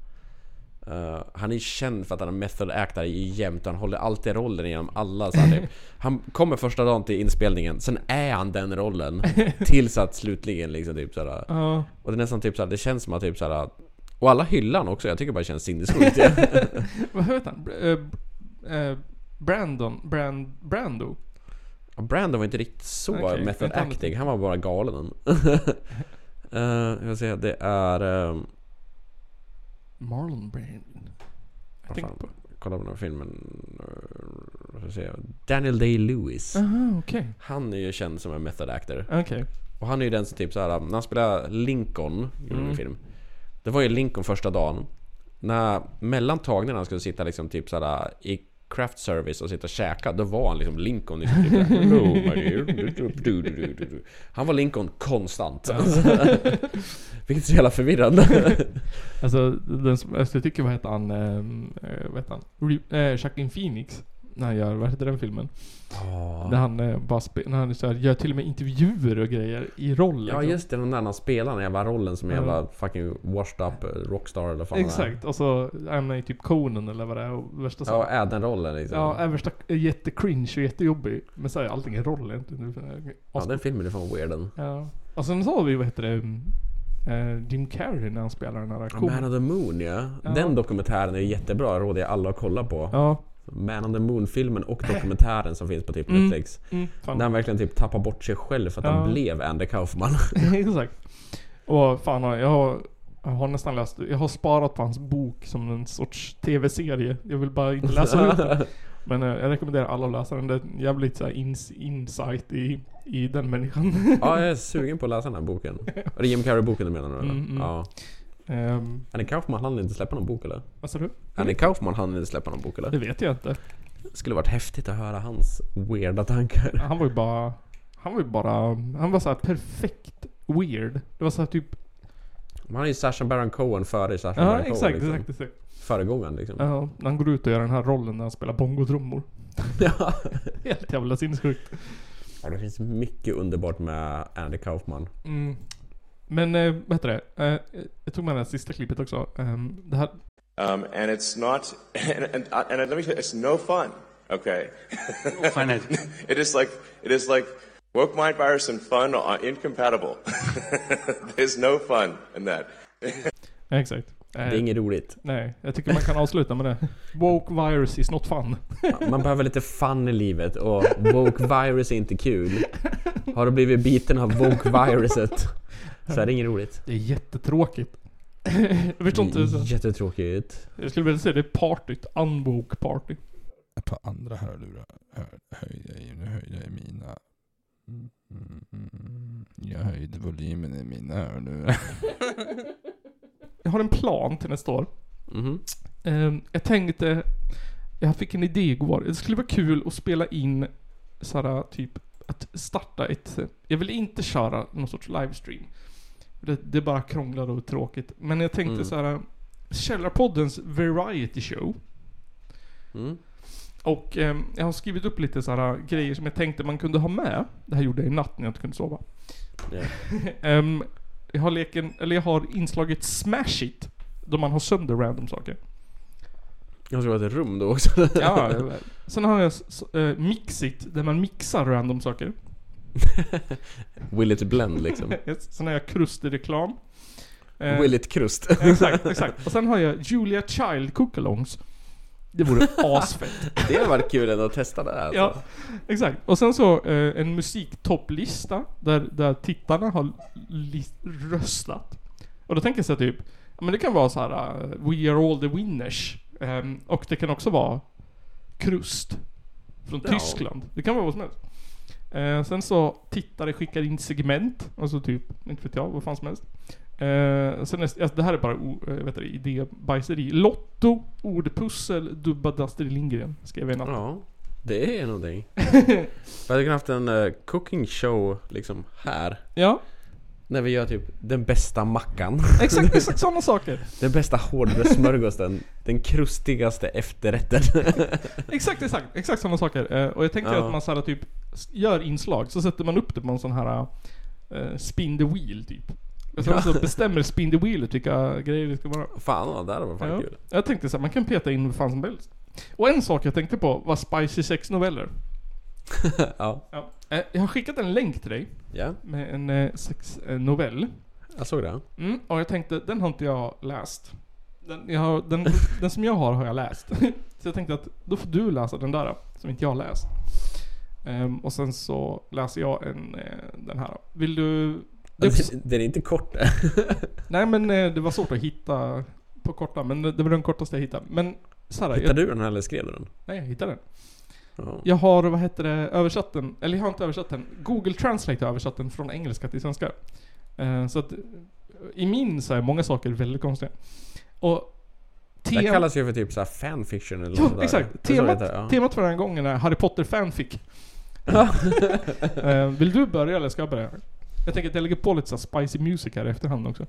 Eh, han är känd för att han är method actor i jämt och han håller alltid rollen genom alla så här, typ. Han kommer första dagen till inspelningen, sen är han den rollen. tills att slutligen liksom typ såhär. Ja. Och det är nästan typ såhär, det känns som att typ såhär. Och alla hyllar han också, jag tycker bara det känns sinnessjukt. Vad heter han? Eh, Brandon? Brand, Brando? Brandon var inte riktigt så Okej, method acting, han var bara galen. uh, jag vill säga, det är... ehm, Marlon Brando? Jag fan, på... kolla på den här filmen. Daniel Day-Lewis. Aha, okej. Han är ju känd som en method actor. Okej. Och han är ju den som typ såhär, när han spelar Lincoln i Mm. en film. Det var ju Lincoln första dagen. När mellan tagningarna skulle sitta liksom typ såhär i craft service och sitta och käka, då var han liksom Lincoln liksom typ. Han var Lincoln konstant. Vilket är så jävla förvirrande. Alltså, den som, jag tycker vad heter han, eh, vad heter han? Re, Jacqueline Phoenix. När han gör, vad heter den filmen? När han eh, bara spe, när han så här, gör till och med intervjuer och grejer i rollen. Ja just det, den där när han spelar den jävla rollen som Ja. jävla fucking washed up eh, rockstar eller fan. Exakt, och så är med i typ Conan eller vad det är och värsta Ja, är den rollen liksom. Ja, är värsta är jättecringe och jättejobbig. Men så är allting en roll egentligen. Ja, den filmen är fan weird den. Ja. Och sen så har vi, vad heter det, eh, Jim Carrey när han spelar den här kom- Man on the Moon ja. Ja. Den dokumentären är jättebra, råder jag alla att kolla på. Ja. Man on the Moon-filmen och dokumentären som finns på typ Mm, Netflix. mm, fan. Där han verkligen typ tappar bort sig själv för att Ja. han blev Andy Kaufman. Exakt. Och fan, jag har, jag har nästan läst, jag har sparat på hans bok som en sorts TV-serie. Jag vill bara inte läsa ut den. Men eh, jag rekommenderar alla att läsa den. Det är en jävligt så här ins, insight i, i den människan. ja, jag är sugen på att läsa den här boken. Är det Jim Carrey-boken du menar nu eller? Mm, mm. Ja. Ehm, Andy Kaufman hann inte släppa någon bok eller? vad sa du? Andy Kaufman hann inte släppa någon bok eller? Det vet jag inte. Skulle varit häftigt att höra hans weirda tankar. Han var ju bara... Han var ju bara... Han var så här perfekt weird. Det var så här typ... Han är ju Sacha Baron Cohen före Sacha Ja, Baron Cohen exakt, liksom. exakt, exakt. Föregångaren liksom. Ja, han går ut och gör den här rollen när han spelar bongotrummor. Ja. Helt jävla sinnessjukt. Ja, det finns mycket underbart med Andy Kaufman. Mm. Men, eh, vad heter det? Eh, jag tog med det här sista klippet också. Ehm, det här... Um, and it's not, and, and, and let me tell you, it's no fun. Okay. Fun is- it is like it is like woke mind virus and fun are incompatible. There's no fun in that. Exakt. Det är inget roligt. Nej, jag tycker man kan avsluta med det. Woke virus is not fun. Man behöver lite fun i livet och woke virus är inte kul. Har du blivit biten av woke viruset så är det inget roligt. Det är jättetråkigt. jag förstår inte. Så. Jättetråkigt. Jag skulle vilja säga det är partyt. Unwoke party. Ett par andra hörlurar hör, höjde jag i, nu höjde jag i mina. Mm, mm, mm. Jag höjde volymen i mina hörlurar. Jag har en plan till nästa år. Mhm. Ehm, jag tänkte, jag fick en idé igår. Det skulle vara kul att spela in såhär typ att starta ett, jag vill inte köra någon sorts livestream. Det, det är bara krånglar och tråkigt. Men jag tänkte Mm. så här Källarpoddens variety show. Mm. Och ehm, jag har skrivit upp lite sådana grejer som jag tänkte man kunde ha med. Det här gjorde jag i natt när jag inte kunde sova. Ja. Ehm, jag har leken, eller jag har inslaget Smash It. Då man har sönder random saker. Jag ska vara ett rum då också. Ja, sen har jag s- eh, Mix It, där man mixar random saker. Will it blend liksom. Sen har jag Krusty-reklam. Eh, Will it krust. Exakt, exakt. Och sen har jag Julia Child Cookalongs. Det vore asfett. Det hade varit kul ändå att testa det här. Alltså. Ja, exakt. Och sen så eh, en musiktopplista där, där tittarna har röstat. Och då tänker jag så här typ, men det kan vara så här eh, We are all the winners. Ehm, och det kan också vara Krust. Från Ja. Tyskland. Det kan vara vad som helst. Eh, sen så tittare skickar in segment, alltså typ, inte vet jag, vad fan som helst. Eh, sen är, alltså det här är bara o, eh, vet du, idébajseri. Lotto, ordpussel, dubba Astrid Lindgren. Skrev jag i natt. Ja, det är någonting. Vi hade kunnat haft en eh, cooking show liksom här. Ja, När vi gör typ den bästa mackan. exakt, exakt sådana saker. Den bästa hårdbrödssmörgåsen. den krustigaste efterrätten. Exakt, exakt, exakt sådana saker. Eh, och jag tänkte Ja. att man så här, typ gör inslag, så sätter man upp det på en sån här eh, spin the wheel typ. Sen Ja. så bestämmer spin the wheelet vilka grejer det ska vara. Fan ja, det hade varit fan Ja. kul. Jag tänkte så här, man kan peta in vad fan som helst. Och en sak jag tänkte på var spicy sex noveller. ja. Ja. Eh, jag har skickat en länk till dig ja, med en eh, sex eh, novell. jag såg det. Mm, och jag tänkte, den har inte jag läst. Den, jag har, den, den som jag har har jag läst. så jag tänkte att då får du läsa den där som inte jag har läst. Ehm, och sen så läser jag en, den här. Vill du... Det är också, Den, den är inte kort. nej men det var svårt att hitta på korta, men det var den kortaste jag hittade. Men såhär, Hittade jag, du den eller skrev du den? Nej, jag hittade den. Ja. Jag har, vad heter det, översatt den. Eller jag har inte översatt den. Google Translate har översatt den från engelska till svenska. Eh, så att i min så är många saker väldigt konstiga. Och Det tem- kallas ju för typ så här fanfiction eller Ja, något sådär. exakt. Det det Temat, ja. temat för den här gången är Harry Potter fanfic. Eh, vill du börja eller ska jag börja? Jag tänker att jag lägger på lite så här spicy music här i efterhand också.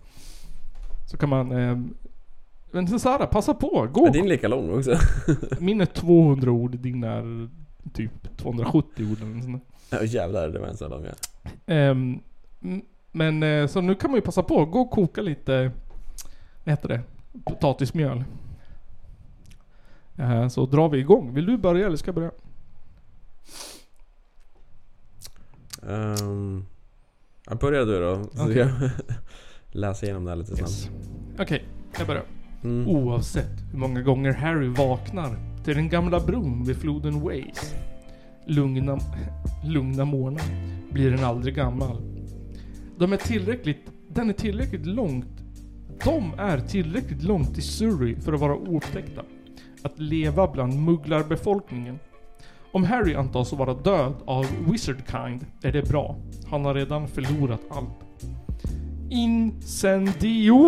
Så kan man... Eh, men Sara, passa på. Gå! Men din är lika lång också. Min är 200 ord, din är typ 270 ord eller sånt. Ja jävlar, det var en sån lång ja. Ehm, m- men eh, så nu kan man ju passa på. Gå och koka lite, vad heter det? Potatismjöl. Eh, så drar vi igång. Vill du börja eller ska jag börja? Um, ja, börja du då. Så ska jag läsa igenom det här lite snabbt. Yes. Okej, jag börjar. Mm. Oavsett hur många gånger Harry vaknar till den gamla bron vid floden Waze. Lugna, lugna morgnar blir den aldrig gammal. De är tillräckligt, den är tillräckligt långt, de är tillräckligt långt i Surrey för att vara oupptäckta. Att leva bland mugglarbefolkningen. Om Harry antas vara död av wizardkind är det bra. Han har redan förlorat allt. Incendio!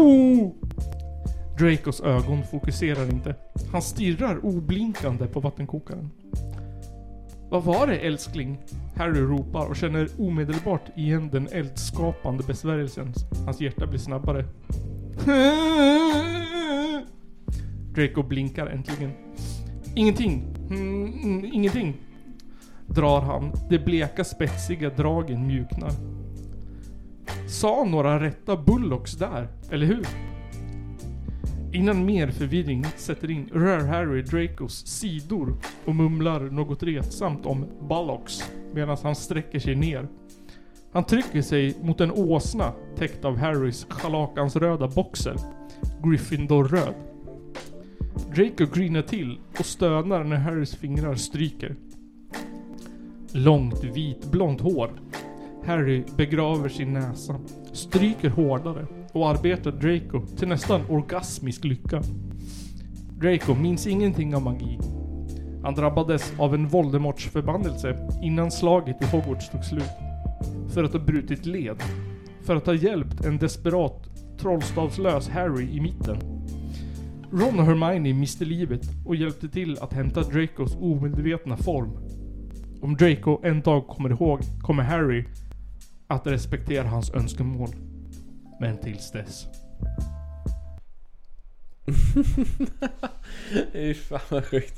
Dracos ögon fokuserar inte. Han stirrar oblinkande på vattenkokaren. Vad var det älskling? Harry ropar och känner omedelbart igen den eldskapande besvärjelsen. Hans hjärta blir snabbare. Draco blinkar äntligen. Ingenting. Mm, mm, ingenting. Drar han. De bleka spetsiga dragen mjuknar. Sa några rätta bullocks där, eller hur? Innan mer förvirring sätter in rör Harry Dracos sidor och mumlar något retsamt om “Ballocks” medan han sträcker sig ner. Han trycker sig mot en åsna täckt av Harrys röda boxer. Gryffindor-röd. Draco grinar till och stönar när Harrys fingrar stryker. Långt vitblont hår. Harry begraver sin näsa, stryker hårdare och arbetar Draco till nästan orgasmisk lycka. Draco minns ingenting av magi. Han drabbades av en Voldemorts förbannelse innan slaget i Hogwarts tog slut. För att ha brutit led. För att ha hjälpt en desperat trollstavslös Harry i mitten. Ron och Hermione miste livet och hjälpte till att hämta Dracos omedvetna form. Om Draco en dag kommer ihåg kommer Harry att respektera hans önskemål. Men tills dess. Fy fan vad sjukt.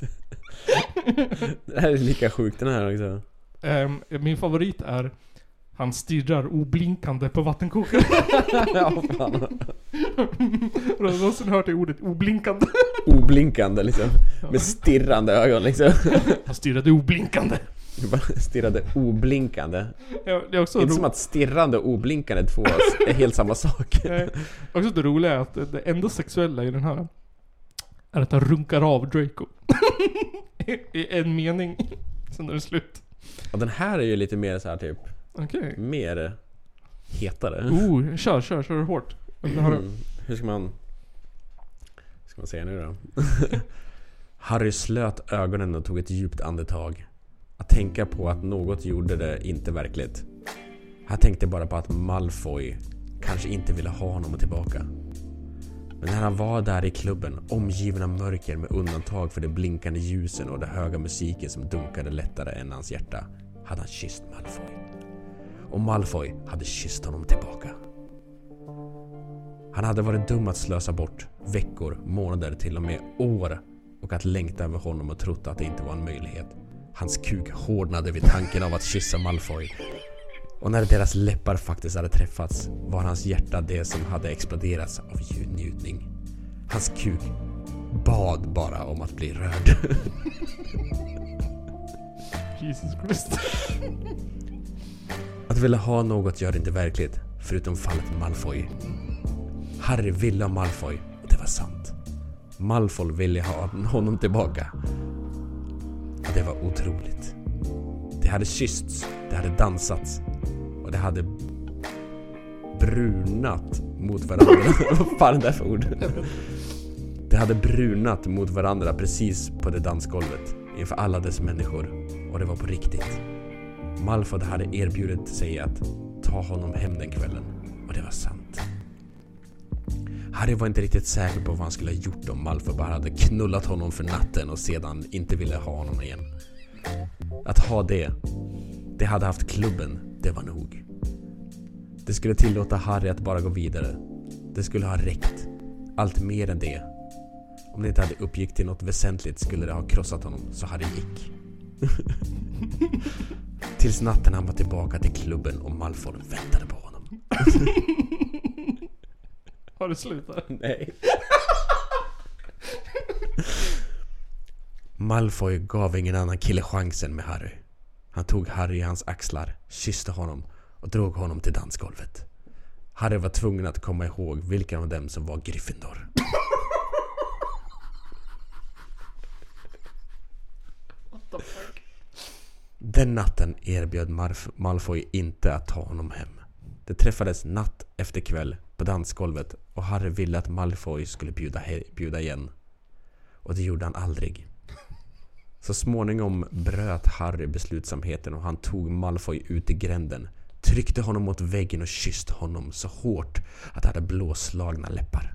Det här är lika sjukt den här också. Ehm, min favorit är han stirrar oblinkande på vattenkokaren. ja, fan. Har du någonsin hört det ordet oblinkande? Oblinkande liksom. Med stirrande ögon liksom. Han stirrade oblinkande. Du bara stirrade oblinkande. Ja, det är också Inte ro- som att stirrande och oblinkande är två är helt samma sak. Nej. Också det roliga är att det enda sexuella i den här är att han runkar av Draco. I en mening. Sen är det slut. Och den här är ju lite mer så här typ Okej. Mer hetare. Oh, kör, kör, kör hårt. Mm. Hur ska man... ska man säga nu då? Harry slöt ögonen och tog ett djupt andetag. Att tänka på att något gjorde det inte verkligt. Han tänkte bara på att Malfoy kanske inte ville ha honom tillbaka. Men när han var där i klubben, omgiven av mörker med undantag för de blinkande ljusen och den höga musiken som dunkade lättare än hans hjärta, hade han kysst Malfoy. Och Malfoy hade kysst honom tillbaka. Han hade varit dum att slösa bort veckor, månader, till och med år och att längta över honom och trott att det inte var en möjlighet. Hans kuk hårdnade vid tanken av att kyssa Malfoy. Och när deras läppar faktiskt hade träffats var hans hjärta det som hade exploderats av njutning. Hans kuk bad bara om att bli rörd. Jesus Christ. Att vilja ha något gör inte verkligt, förutom fallet Malfoy. Harry ville ha Malfoy, och det var sant. Malfoy ville ha honom tillbaka. Det var otroligt. Det hade kyssts, det hade dansats och det hade brunat mot varandra. Vad fan är det där för ord? Det hade brunat mot varandra precis på det dansgolvet inför alla dess människor och det var på riktigt. Malfoy hade erbjudit sig att ta honom hem den kvällen och det var sant. Harry var inte riktigt säker på vad han skulle ha gjort om Malfoy bara hade knullat honom för natten och sedan inte ville ha honom igen. Att ha det, det hade haft klubben, det var nog. Det skulle tillåta Harry att bara gå vidare. Det skulle ha räckt. Allt mer än det. Om det inte hade uppgick till något väsentligt skulle det ha krossat honom, så Harry gick. Tills natten han var tillbaka till klubben och Malfoy väntade på honom. Har du slutat? Nej. Malfoy gav ingen annan kille chansen med Harry. Han tog Harry i hans axlar, kysste honom och drog honom till dansgolvet. Harry var tvungen att komma ihåg vilken av dem som var Gryffindor. Den natten erbjöd Marf- Malfoy inte att ta honom hem. Det träffades natt efter kväll på dansgolvet och Harry ville att Malfoy skulle bjuda, bjuda igen. Och det gjorde han aldrig. Så småningom bröt Harry beslutsamheten och han tog Malfoy ut i gränden, tryckte honom mot väggen och kysste honom så hårt att han hade blåslagna läppar.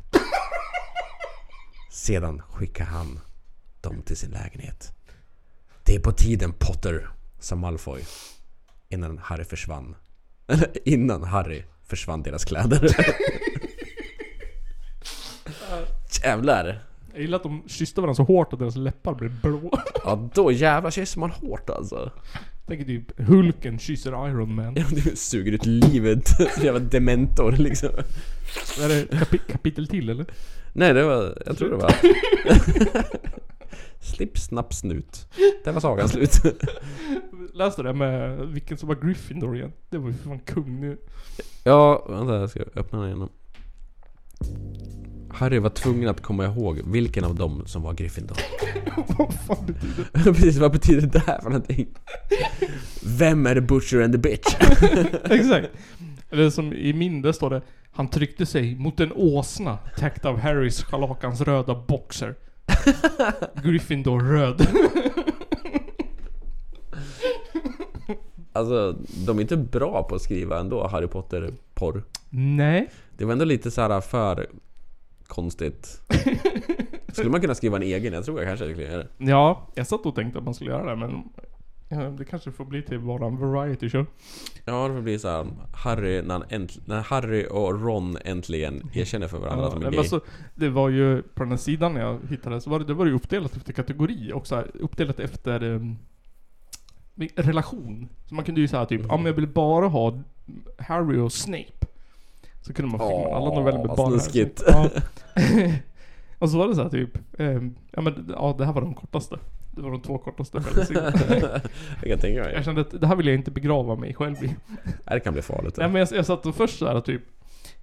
Sedan skickade han dem till sin lägenhet. Det är på tiden Potter, sa Malfoy. Innan Harry försvann. Eller innan Harry försvann deras kläder. Jävlar! Jag gillar att de kysste varandra så hårt att deras läppar blev blå. Ja då jävlar kysser man hårt alltså. Tänk typ Hulken kysser Iron Man. Ja, du suger ut livet. Jävla dementor liksom. Är det kapi- kapitel till eller? Nej det var, jag tror det var. Slipp snapp snut. Där var sagan slut. Läste det med vilken som var Gryffindor igen. Det var ju för fan kung nu. Ja, vänta jag ska öppna den igen. Harry var tvungen att komma ihåg vilken av dem som var Gryffindor. Vad fan betyder det? Precis, vad betyder det här för någonting? Vem är the butcher and the bitch? Exakt. Eller som i min, där står det Han tryckte sig mot en åsna täckt av Harrys schalakans röda boxer. Gryffindor röd. Alltså, de är inte bra på att skriva ändå, Harry Potter-porr. Nej. Det var ändå lite så här för konstigt. Skulle man kunna skriva en egen? Jag tror jag kanske skulle göra det. Ja, jag satt och tänkte att man skulle göra det men ja, det kanske får bli till våran variety show. Ja, det får bli så här, Harry, när, när Harry och Ron äntligen erkänner för varandra Ja, som är gay. alltså, det var ju på den här sidan jag hittade så var det, det var ju uppdelat efter kategori och så här, uppdelat efter um, relation. Så man kunde ju säga typ, Mhm. om jag vill bara ha Harry och Snape. Så kunde man filma alla noveller med bara snuskigt. Ja. och så var det så här typ, ehm, ja men ja det här var de kortaste. Det var de två kortaste jag kan tänka mig. Jag kände att det här vill jag inte begrava mig själv i. Det kan bli farligt. Nej men jag, jag satt och först såhär typ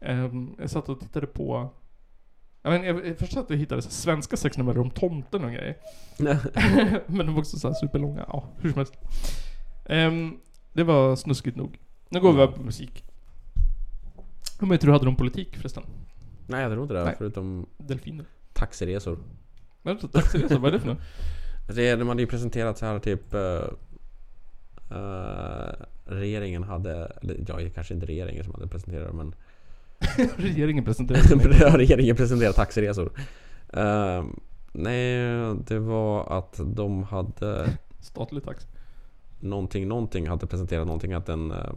ehm, Jag satt och tittade på jag, men, jag, jag först satt och hittade så svenska sexnoveller om tomten och grejer. men de var också så superlånga. Ja, hur som helst. Ehm, det var snuskigt nog. Nu går vi över på musik. Hur mycket tror du hade om politik förresten? Nej, jag tror inte det. Nej. Förutom Delfiner. taxiresor. Men taxiresor, vad är det för något? Det, de hade ju presenterat så här typ... eh, eh, regeringen hade... Eller ja, kanske inte regeringen som hade presenterat det, men... Regeringen. Ja, regeringen presenterade taxiresor. Eh, nej, det var att de hade... Statlig taxi. Någonting, någonting hade presenterat någonting att den... eh,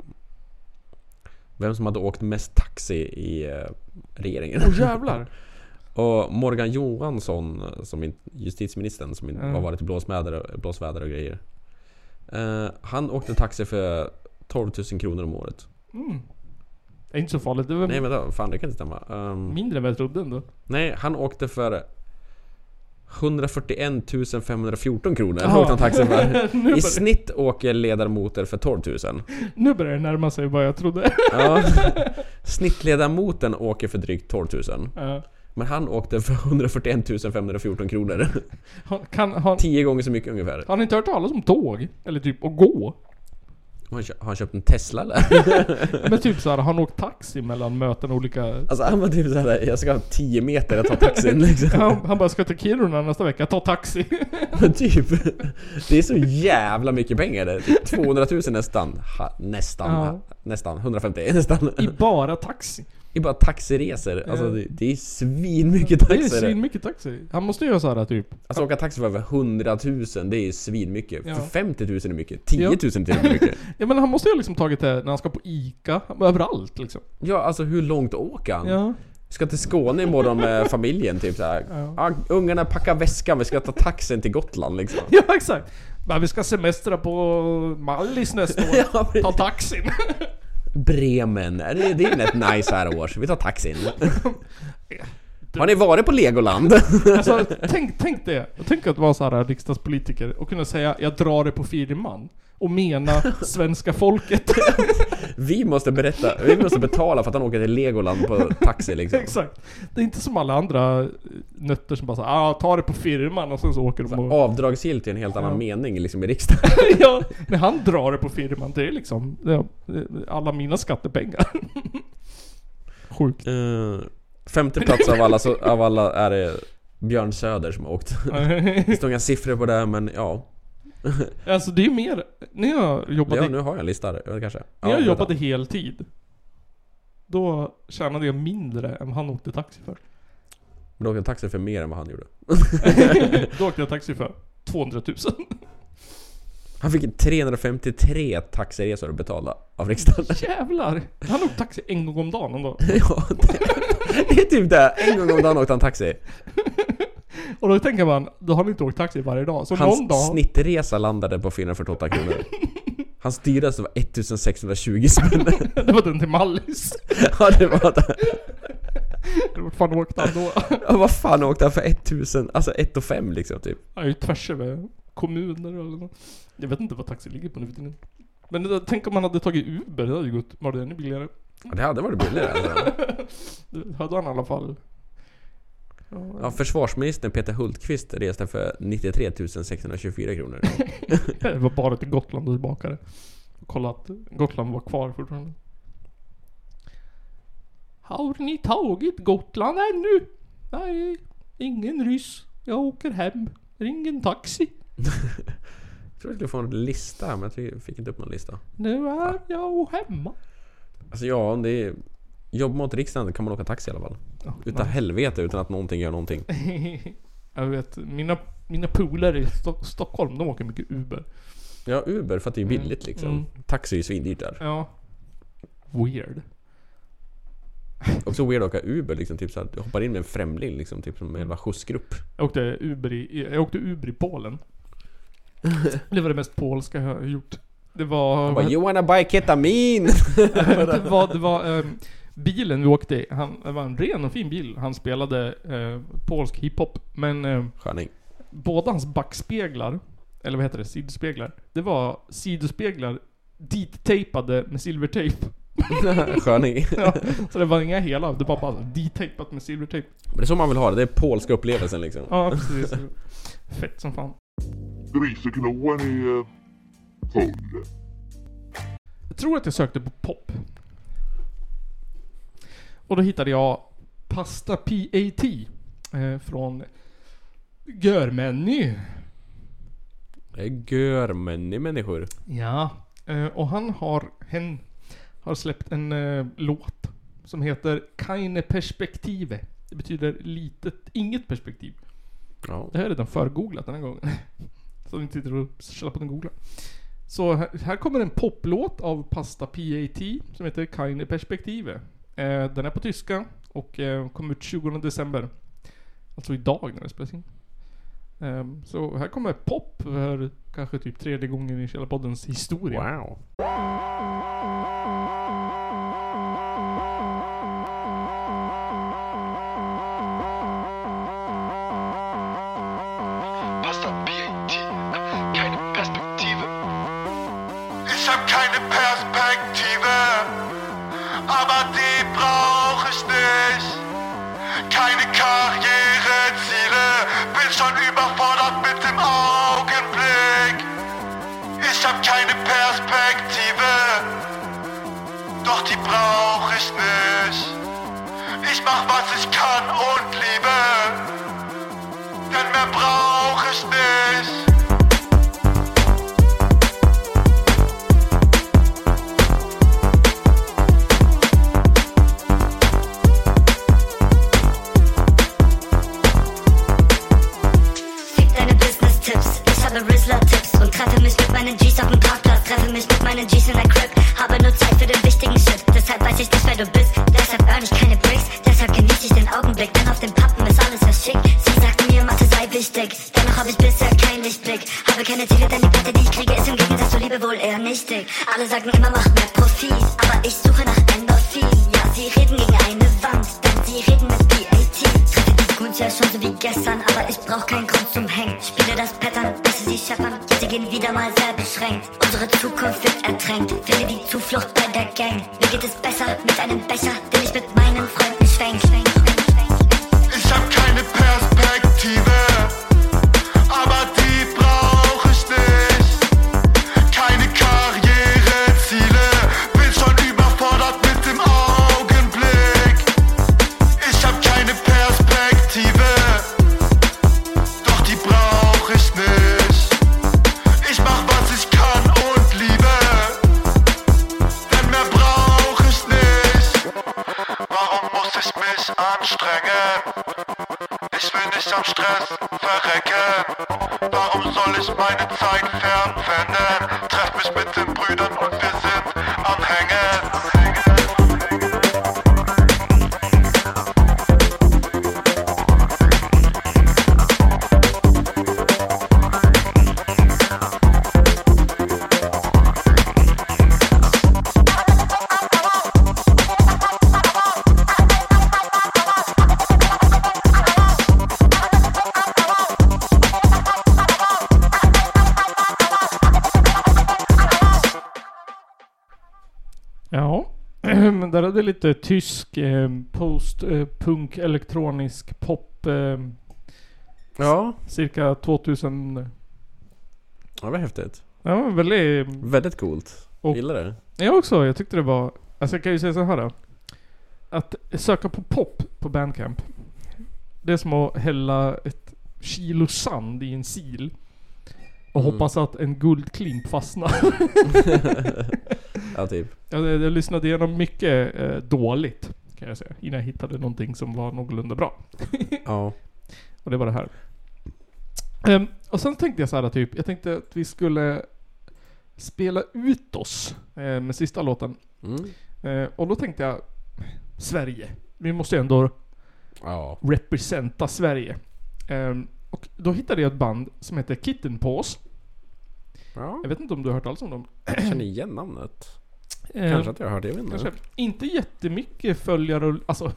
vem som hade åkt mest taxi i eh, regeringen. Åh jävlar! Och Morgan Johansson, eh, som in- justitieministern som Ja. har varit i blåsväder blåsväder och grejer. Han åkte taxi för 12 000 kronor om året. Mm. Det är inte så farligt. Det var Nej vänta, fan det kan inte stämma. Ehm, mindre än vad jag trodde ändå. nej, han åkte för 141 514 kronor. Jaha. åkte han taxi Nu börjar- för. I snitt åker ledarmotor för 12 000. Nu börjar det närma sig vad jag trodde. Ja. Snittledamoten åker för drygt 12 000. Ja. Men han åkte för 141 514 kronor. Han, kan, han, Tio gånger så mycket ungefär. har ni inte hört talas om tåg? Eller typ att gå? Har han, köpt en Tesla eller? Men typ såhär, har han åkt taxi mellan möten och olika... Alltså han var typ såhär, jag ska ha 10 meter att ta taxin liksom. Han, han bara ska till Kiruna nästa vecka, ta taxi. Men typ, det är så jävla mycket pengar det. Typ 200 000 nästan. Ha, nästan. Ja. Nästan. 150 nästan. I bara taxi. I bara taxiresor. Alltså det, det är svin mycket Det är taxi. svin mycket taxi. Han måste göra såhär typ... Alltså åka taxi för över 100 000, det är svin mycket. Ja. För 50 000 är mycket. 10 Ja. 000 till och med mycket. Ja men han måste ju ha liksom tagit det när han ska på ICA, överallt liksom. Ja, alltså hur långt åker han? Ja. Ska till Skåne imorgon med familjen typ såhär. Ja. Ja. ungarna packar väskan, vi ska ta taxin till Gotland liksom. Ja exakt. Men vi ska semestra på Mallis nästa år. Ja. Ta taxin. Bremen, är det, är inget nice här års. Vi tar taxin. Har ni varit på Legoland? Alltså, tänk, tänk det. Tänk att vara så här riksdagspolitiker och kunna säga 'Jag drar det på firman' och mena svenska folket. Vi måste berätta, vi måste betala för att han åker till Legoland på taxi liksom. Exakt. Det är inte som alla andra nötter som bara säger 'Ah, ta det på firman' och sen så åker de och... Avdragsgillt i en helt annan Ja. mening liksom i riksdagen. ja, när han drar det på firman, det är liksom ja, alla mina skattepengar. Sjukt. Eh, femte plats av alla, så, av alla är det Björn Söder som har åkt. Det står inga siffror på det men ja. Alltså det är mer, när jag jobbade, Ja, nu har jag en lista där, kanske. när jag Ja, jobbade vänta. heltid. Då tjänade jag mindre än vad han åkte taxi för. Men då åkte jag taxi för mer än vad han gjorde. Då åkte jag taxi för 200 000. Han fick 353 taxiresor betalda av riksdagen. Jävlar! Han åkte taxi en gång om dagen ändå. ja, det, det är typ det. En gång om dagen åkte han taxi. Och då tänker man, då har han inte åkt taxi varje dag. Så någon Hans dag... snittresa landade på 448 kronor. Hans dyraste var 1620 spänn. Det var den till Mallis. ja, det var det. Vart fan åkte han då? Ja, vad fan åkte han för 1000? Alltså 1 och 5 liksom typ. Han är ju tvärs över kommuner eller något. Jag vet inte vad taxi ligger på nu för tiden. Men det där, tänk om man hade tagit Uber, det hade ju gått, det ännu billigare? Ja, det hade varit billigare alltså. Det hade han i alla fall. Ja, försvarsministern Peter Hultqvist reste för 93 624 kronor. Det var bara till Gotland och tillbaka. Kolla att Gotland var kvar fortfarande. Har ni tagit Gotland ännu? Nej, ingen ryss. Jag åker hem. Ring en taxi. Jag tror jag skulle få en lista, men jag fick inte upp någon lista. Nu är jag hemma. Alltså ja, om det är jobb mot riksdagen kan man åka taxi i alla fall. Utan helvete utan att någonting gör någonting. jag vet, mina, mina polare i Sto- Stockholm, de åker mycket Uber. Ja, Uber för att det är billigt liksom. Mm. Taxi är ju svindyrt där. Ja. Weird. Också weird att åka Uber liksom, typ så att du hoppar in med en främling liksom, typ som en jävla skjutsgrupp. Jag åkte Uber i, jag åkte Uber i Polen. Det var det mest polska jag har gjort. Det var... Han bara, you wanna buy ketamin? det var, det var ehm, bilen vi åkte i, han, det var en ren och fin bil. Han spelade eh, polsk hiphop. Men eh, Sköning. båda hans backspeglar, eller vad heter det, sidospeglar. Det var sidospeglar dit-tejpade med silvertejp. Sköning. ja, så det var inga hela, det var bara dit-tejpat med silvertejp. Men det är så man vill ha det, det är polska upplevelsen liksom. Ja, precis. Fett som fan. Griseknoen är eh, full. Jag tror att jag sökte på pop. Och då hittade jag Pasta PAT eh, från Görmeny. Det är görmänniga människor. Ja. Eh, och han har, hen har släppt en eh, låt som heter Keine Perspektive. Det betyder litet, inget perspektiv. Ja. Det har jag redan förgooglat den här gången. Så ni inte sitter och källar på den googlar. Så här, här kommer en poplåt av Pasta PAT som heter Keine Perspektive. Eh, den är på tyska och eh, kom ut 20 december. Alltså idag när det spelas in. Eh, så här kommer pop för kanske typ tredje gången i Källarpoddens historia. Wow. Hade lite tysk eh, post-punk elektronisk pop. Eh, Ja. Cirka 2000. Ja, det var häftigt. Ja, men väldigt... Väldigt coolt. Och- Gillar det. Jag också. Jag tyckte det var... Alltså jag kan ju säga så här då. Att söka på pop på Bandcamp. Det är som att hälla ett kilo sand i en sil. Och Mm. hoppas att en guldklimp fastnar. Ja, typ. jag, jag, lyssnade igenom mycket eh, dåligt. Kan jag säga. Innan jag hittade någonting som var någorlunda bra. Ja. Och det var det här. Ehm, och sen tänkte jag så här typ. Jag tänkte att vi skulle spela ut oss eh, med sista låten. Mm. Eh, och då tänkte jag Sverige. Vi måste ju ändå Ja. representa Sverige. Ehm, och då hittade jag ett band som heter Kitten Paws. Ja. Jag vet inte om du har hört alls om dem? Jag känner igen namnet. Eh, Kanske att jag har det, jag vet inte. Kanske. Inte jättemycket följare och alltså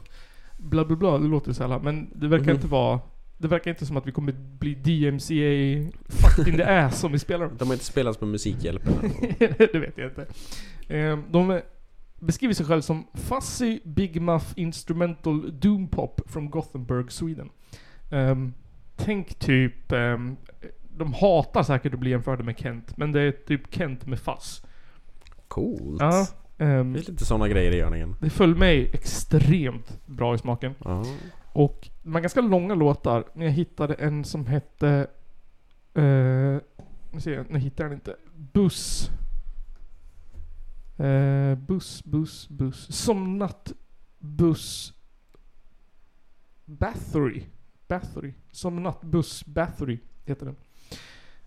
bla bla bla, det låter så här, men det verkar Mhm. inte vara det verkar inte som att vi kommer bli DMCA fucked in the ass om vi spelar. De har inte spelats på Musikhjälpen. det vet jag inte. Eh, De beskriver sig själv som Fuzzy Big Muff Instrumental Doom Pop from Gothenburg, Sweden. Ehm, tänk typ... ehm, de hatar säkert att bli jämförda med Kent, men det är typ Kent med fuzz. Coolt. Ja. ehm, Det är lite sådana grejer i görningen. det föll mig extremt bra i smaken. Ja. Och de har ganska långa låtar, men jag hittade en som hette... Uh, nu ser jag, nu hittar jag den inte. Buss. Eh, buss, buss, buss. Som nattbuss... Bathory. Bathory. Som nattbuss Bathory heter den.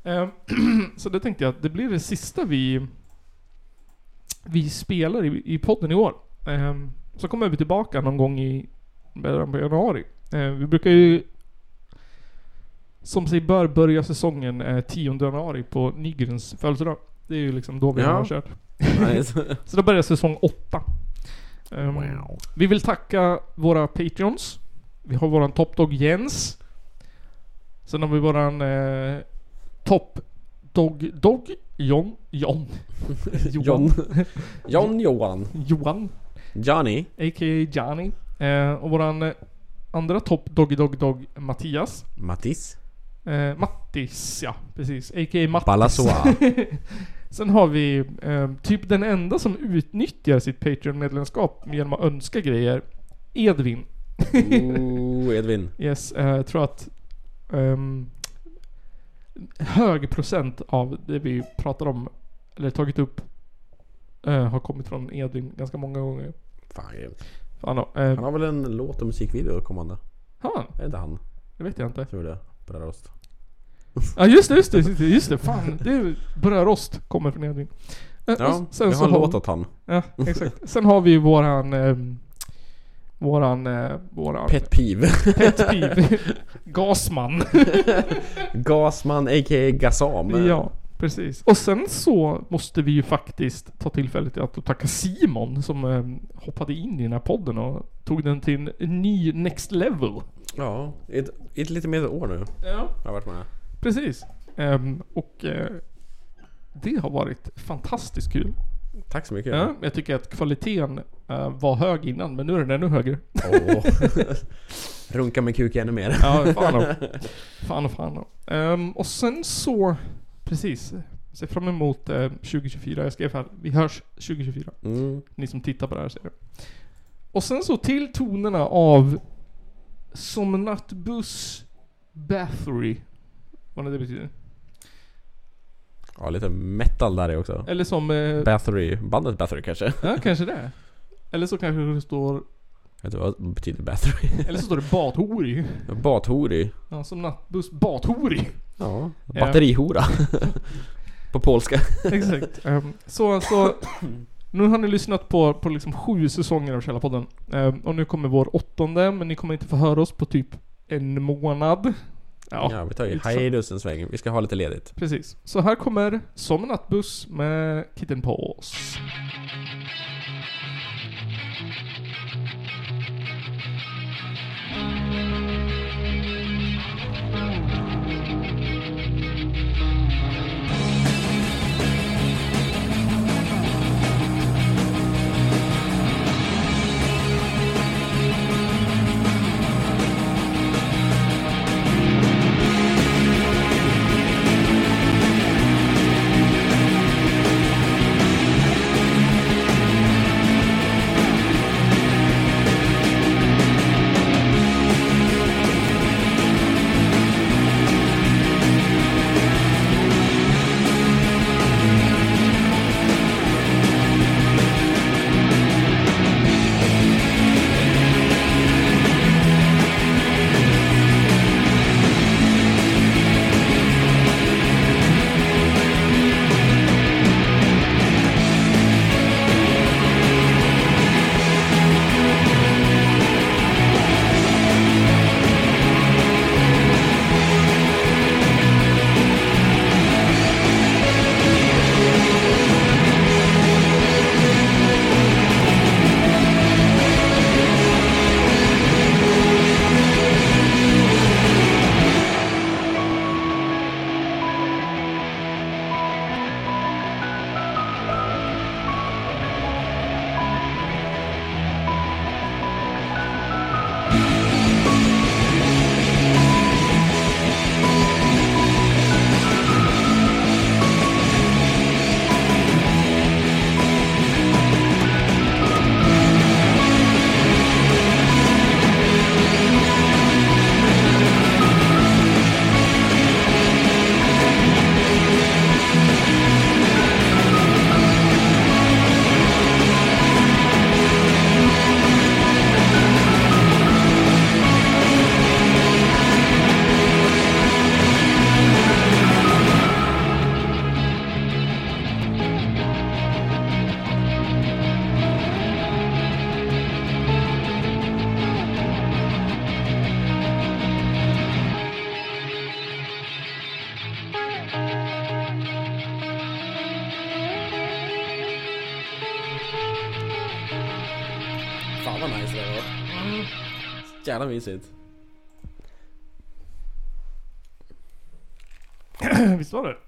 Eh, så det tänkte jag att det blir det sista vi... Vi spelar i, i podden i år. Eh, så kommer vi tillbaka någon gång i början på januari. Eh, vi brukar ju som sig bör börja säsongen eh, 10 januari på Nygrens födelsedag. Det är ju liksom då vi Ja. har kört. Nice. Så då börjar säsong 8. Ehm, Wow. Vi vill tacka våra Patreons. Vi har våran Top-Dog Jens. Sen har vi våran eh, Top John John John. John Johan. Johan Johnny. A.k.a. Johnny. Eh, och våran eh, andra Top Doggy Dog Dog Mattias. Mattis. Eh, Mattis, ja precis. A.k.a. Mattis. Balassoa. Sen har vi eh, typ den enda som utnyttjar sitt Patreon-medlemskap genom att önska grejer. Edvin. Ooh, Edvin. Yes, eh, jag tror att ehm, hög procent av det vi pratar om, eller tagit upp, eh, har kommit från Edvin ganska många gånger. Fan, grymt. Fan eh, Han har väl en låt och musikvideo kommande? har han? Är inte han? Det vet jag inte. Jag tror det. Brödrost. Ja just det, just det, just det, just det. Fan, det är Brödrost kommer från Edvin. Eh, Ja, sen vi så har en har- låt åt han. Ja, exakt. Sen har vi våran... våran... eh, våran... Pet peeve. Pet peeve. Gasman. Gasman a.k.a. Gasam. ja, precis. Och sen så måste vi ju faktiskt ta tillfället i att tacka Simon som ehm, hoppade in i den här podden och tog den till en, ny next level. Ja, i ett, lite mer år nu. Ja. Har varit med. Precis. Ehm, och eh, det har varit fantastiskt kul. Tack så mycket. Ja, jag tycker att kvaliteten eh, var hög innan, men nu är den ännu högre. Åh. Runka med kuk ännu mer. Ja, fan och fan. och fan och. Ehm, och sen så, precis. Ser fram emot eh, 2024. Jag skrev här, vi hörs 2024. Mm. Ni som tittar på det här ser det. Och sen så till tonerna av Som nattbuss Bathory. Vad det betyder. Ja, lite metal där är också. Eller som... Eh, Bathory. Bandet Bathory kanske? ja, kanske det. Eller så kanske det står... Vet du vad betyder Bathory? Eller så står det Bathori. Bathori. Ja, som nattbuss Bathori. Ja. Ja. Batterihora. På polska. Exakt. Ehm, så, så nu har ni lyssnat på, på liksom sju säsonger av Källarpodden. Ehm, och nu kommer vår åttonde, men ni kommer inte få höra oss på typ en månad. Ja, Ja, vi tar ju hiatus en sväng. Vi ska ha lite ledigt. Precis. Så här kommer Som en nattbuss med Kitten Paws. Jävla mysigt. Visst var det? Fan ja.